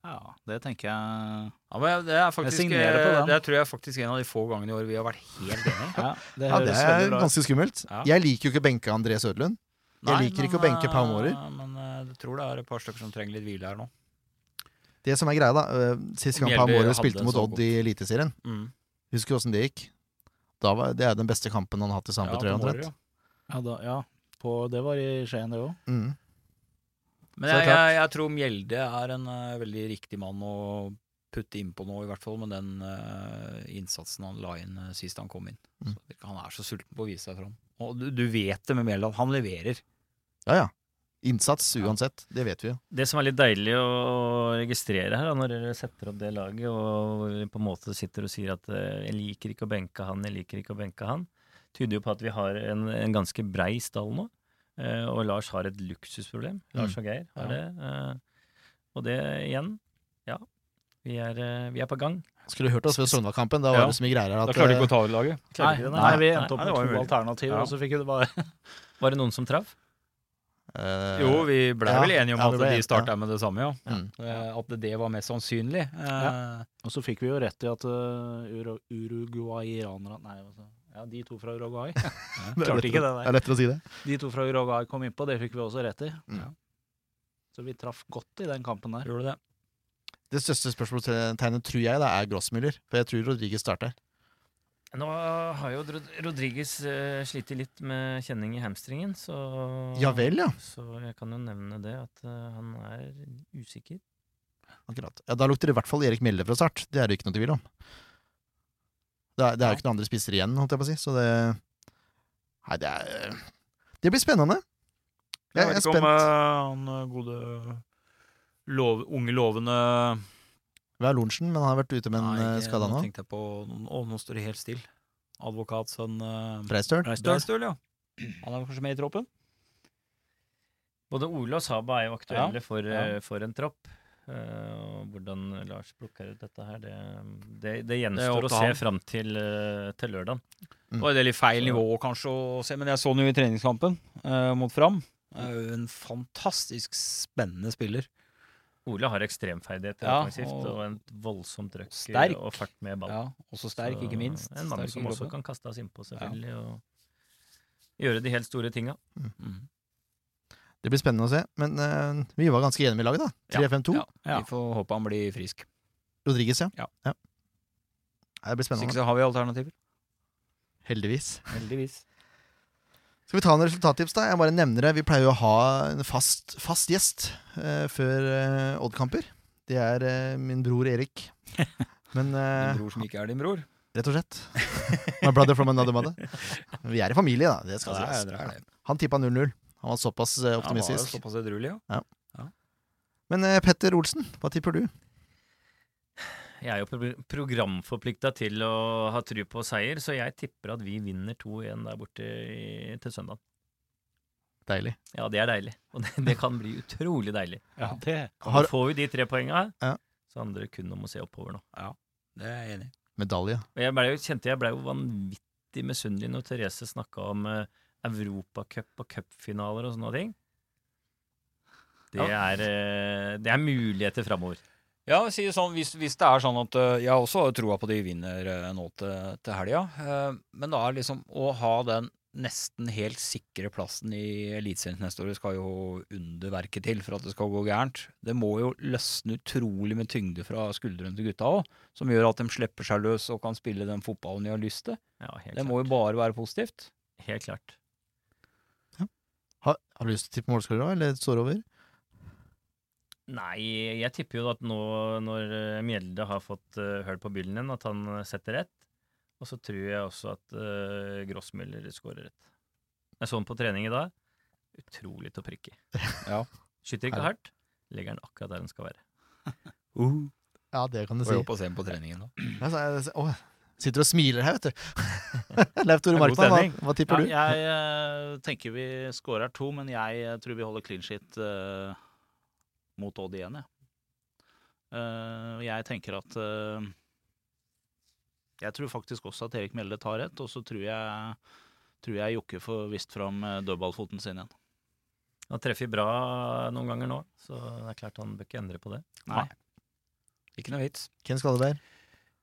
Ja, det tenker jeg Ja, men det er faktisk signerer på eh, den. Det tror jeg faktisk er en av de få gangene i år vi har vært helt enige. Ja, det Ja, det er ganske skummelt. Ja. Jeg liker jo ikke å benke André Sødlund. Jeg liker ikke å benke Pau Mårer. eh, Men eh, jeg tror det er et par stykker som trenger litt hvile her nå. Det som er greia, da Sist gang Pau Mårer spilte mot Odd i Eliteserien, Mm. husker du åssen det gikk? Da var, det er den beste kampen han har hatt i. Mårer, ja. omtrent. Ja, da, ja. På, det var i Skien, det òg. Mm. Men jeg, jeg, jeg tror Mjelde er en uh, veldig riktig mann å putte innpå nå, i hvert fall med den uh, innsatsen han la inn uh, sist han kom inn. Mm. Så, han er så sulten på å vise seg fram. Og du, du vet det med Mjelde, han leverer. Ja ja. Innsats uansett, det vet vi jo. Det som er litt deilig å registrere her, da, når dere setter opp det laget og på en måte sitter og sier at 'jeg liker ikke å benke han, jeg liker ikke å benke han', tyder jo på at vi har en, en ganske brei stall nå. Eh, og Lars har et luksusproblem. Lars og Geir har Ja. det. Eh, og det igjen, ja. Vi er, eh, vi er på gang. Skulle hørt oss ved Sogndal-kampen, da var Ja. det så mye greier at Da klarte vi ikke å ta over laget. Nei, Nei, nei, vi endte opp nei, med to alternativer, Ja. og så fikk vi det bare (laughs) Var det noen som traff? Uh, Jo, vi ble ja, vel enige om ja, at ble de starta med det samme, ja. Mm. Uh, At det var mest sannsynlig. Eh, Og så fikk vi jo rett i at uh, uruguayanerne Nei, altså, ja, de to fra Uruguay. (laughs) Er Klarte ikke det Det er lettere å si det. De to fra Uruguay kom innpå, det fikk vi også rett i. Mm. Så vi traff godt i den kampen der. Gjorde det. Det største spørsmålstegnet tror jeg da er Grossmüller, for jeg tror Rodriguez starter. Nå har jo Rod- Rodriguez uh, slitt litt med kjenning i hamstringen, så Ja vel, ja. Så jeg kan jo nevne det, at eh, han er usikker. Akkurat. Ja, Da lukter det i hvert fall Erik Mjelde fra start. Det er det ikke noe tvil om. Det er, det er jo ikke noen andre spisser igjen, holdt jeg på å si, så det Nei, det er Det blir spennende. Jeg, Jeg jeg er vet ikke om spent. eh, han eh, gode lov, unge, lovende Vi har Lorentzen, men han har vært ute med en eh, skade nå nå. tenkte jeg på Å, nå står det helt stille. Advokatsønn uh, Breistøl. Breistøl, ja. (clears throat) Han er kanskje med i troppen? Både Ole og Saba er jo aktuelle Ja, for, ja. for en tropp. Eh, og hvordan Lars plukker ut dette her, det, det, det gjenstår det å se han. fram til, eh, til lørdag. Mm. Det var litt feil nivå kanskje å se, men jeg så han jo i treningskampen eh, mot Fram. Er en fantastisk spennende spiller. Ole har ekstremferdigheter Ja, og- og en voldsomt trøkk Sterk. og fart med ball. Ja, også sterk, Så ikke minst. En mann Sterk som også kan kaste oss innpå, selvfølgelig, og gjøre de helt store tinga. Mm. Det blir spennende å se. Men uh, vi var ganske enige med laget, da. 3-5-2. Ja, Vi får håpe han blir frisk. Rodriges, ja. Ja. ja. Det blir Hvis ikke så har vi alternativer. Heldigvis. Heldigvis. Skal vi ta en resultattips, da? Jeg bare nevner det. Vi pleier jo å ha en fast, fast gjest uh, før uh, Odd-kamper. Det er uh, min bror Erik. (laughs) Men Din bror som ikke er din bror. rett og slett. My brother from another mother. Vi er i familie, da. Det skal Ja, det er- sies. det er det. Han tippa 0-0. Han var såpass optimistisk. Han var jo såpass edruelig, ja. Men eh, Petter Olsen, hva tipper du? Jeg er jo pro programforplikta til å ha tru på seier, så jeg tipper at vi vinner 2-1 der borte i, til søndag. Deilig. Ja, det er deilig. Og det, det kan bli utrolig deilig. Ja, det Og Har- får vi de tre poenga, Ja. så handler det kun om å se oppover nå. Ja, Det er jeg enig i. Medalje. Jeg ble jo, kjente jeg ble jo vanvittig misunnelig når Therese snakka om uh, Europacup og cupfinaler og sånne ting. Det, er, eh, det er muligheter framover. Ja, si sånn, hvis, hvis det er sånn at øh, Jeg også har troa på de vinner øh, nå til, til helga. men da er liksom å ha den nesten helt sikre plassen i Eliteserien neste år Det skal jo underverket til for at det skal gå gærent. Det må jo løsne utrolig med tyngde fra skuldrene til gutta òg, som gjør at de slipper seg løs og kan spille den fotballen de har lyst til. Ja, helt Det klart. må jo bare være positivt. Helt klart. Har, du lyst til å tippe målskårer òg, eller står over? Nei, jeg tipper jo at nå når eh, Mjelde har fått uh, høl på byllen igjen, at han eh, setter rett. Og så tror jeg også at uh, Grossmüller skårer rett. Jeg så han på trening i dag. Utrolig til å prikke. (laughs) Ja. Skyter ikke hardt, legger han akkurat der han skal være. (laughs) Ja, det kan du si. si. jo på å se ham på treningen, da. Ja, så er det- Å, sitter og smiler her, vet du. (laughs) Leif Tore Det Markmann, hva, hva tipper Ja, du? jeg uh, tenker vi scorer to, men jeg uh, tror vi holder clean shit uh, mot Odd igjen, jeg. Eh, jeg tenker at eh, Jeg tror faktisk også at Erik Melde tar rett, og så tror jeg, tror jeg Jokke får vist fram uh, dødballfoten sin igjen. Han treffer bra noen ganger nå, så det er klart han bør ikke endre på det. Nei. Ikke noe vits. Ken være?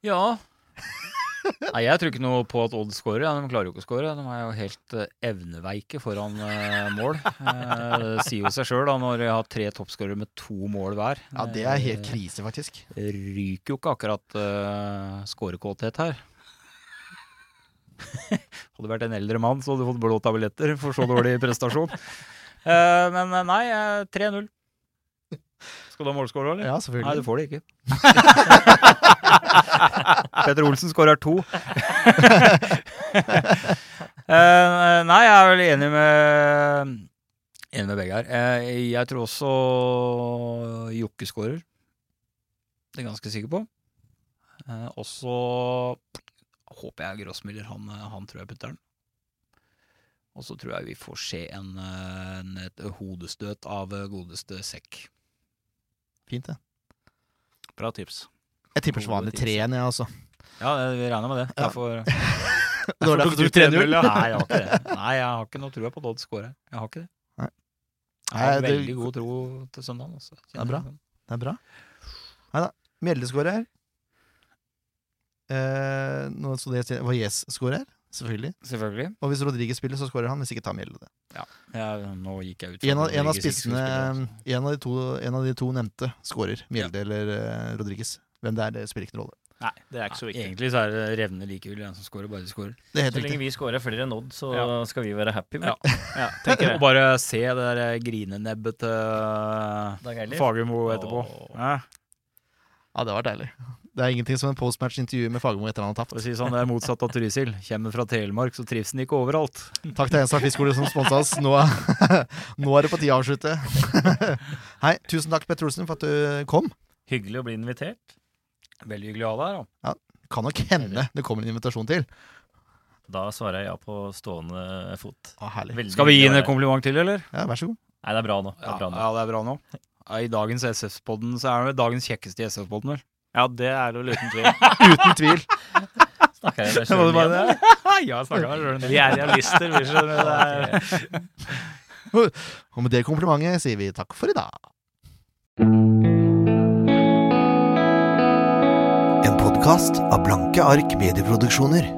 Ja. Nei, jeg tror ikke noe på at Odd skårer. Ja, de klarer jo ikke å skåre. De er jo helt eh, evneveike foran eh, mål. Eh, det sier jo seg sjøl når vi har tre toppskårere med to mål hver. Ja, det er helt Eh, krise, faktisk. Det ryker jo ikke akkurat uh, scorekåthet her. (laughs) hadde du vært en eldre mann, så hadde du fått blå tabletter for så dårlig prestasjon. Eh, men eh, nei, eh, 3-0. Skal du ha målscorer, eller? Ja, selvfølgelig. Nei, du får det ikke. (laughs) Petter Olsen skårer to. uh, (laughs) nei, jeg er vel enig med Enig med begge her. Uh, jeg tror også Jokke skårer. Det er jeg ganske sikker på. Uh, og så håper jeg Grossmiller. Han, eh, han tror jeg putter den. Og så tror jeg vi får se en, eh, en, et hodestøt av eh, godeste Sekk. Fint, det. Bra tips. Jeg tipper så vanlig 3-1, jeg, altså. Ja, vi regner med det. Ja. Derfor, var derfor du tok 3-0. Nei, jeg har ikke det. (laughs) Nei, jeg har ikke noe trua på Dodd score. scorer. Jeg har ikke det. Nei. Jeg har Nei, det- veldig god tro til søndagen. Også. Det er bra. Det er bra. Nei da. Mjelde scorer. Eh, nå så det Valles skårer, selvfølgelig. Selvfølgelig. Og hvis Rodriguez spiller, så skårer han. Hvis ikke tar Mjelde det. Ja, nå gikk jeg ut En av, en av spissene altså. en av, de to, en av de to nevnte skårer. Mjelde eller uh, Rodriguez. Hvem det er, det spiller ikke noen rolle. Nei, det er ikke så viktig. egentlig så er det revne likevel hvem som scorer, bare de scorer. Det er helt Så lenge riktig. vi scorer flere enn Odd, så Ja. skal vi være happy. Med. Ja. Ja, jeg (laughs) Og bare se det der grinenebbet til Fagermo etterpå. Ja, Ja, det var deilig. Det er ingenting som en postmatch-intervju med Fagermo etter han har tapt. si sånn, det er motsatt av Trysil. Kommer fra Telemark, så trives den ikke overalt. Takk til Enstad Fiskskole som sponsa oss. Nå, (laughs) nå er det på tide å avslutte. (laughs) Hei, tusen takk, Petter Olsen, for at du kom. Hyggelig å bli invitert. Veldig hyggelig å ha deg her. da. Kan nok hende det kommer en invitasjon til. Da svarer jeg ja på stående fot. Ah, Skal vi gi en kompliment til, eller? Ja, vær så god. Nei, det er bra nå. Det Ja, er bra nå. ja det er bra nå. I dagens SF-podden så er det dagens kjekkeste i SF-podden, vel? Ja, det er det vel uten tvil. (laughs) Uten tvil. Snakker jeg med det sjøl igjen? (laughs) ja, jeg snakka deg sjøl. Vi er realister, vi skjønner. Det er, Og med det komplimentet sier vi takk for i dag. En podkast av Blanke ark medieproduksjoner.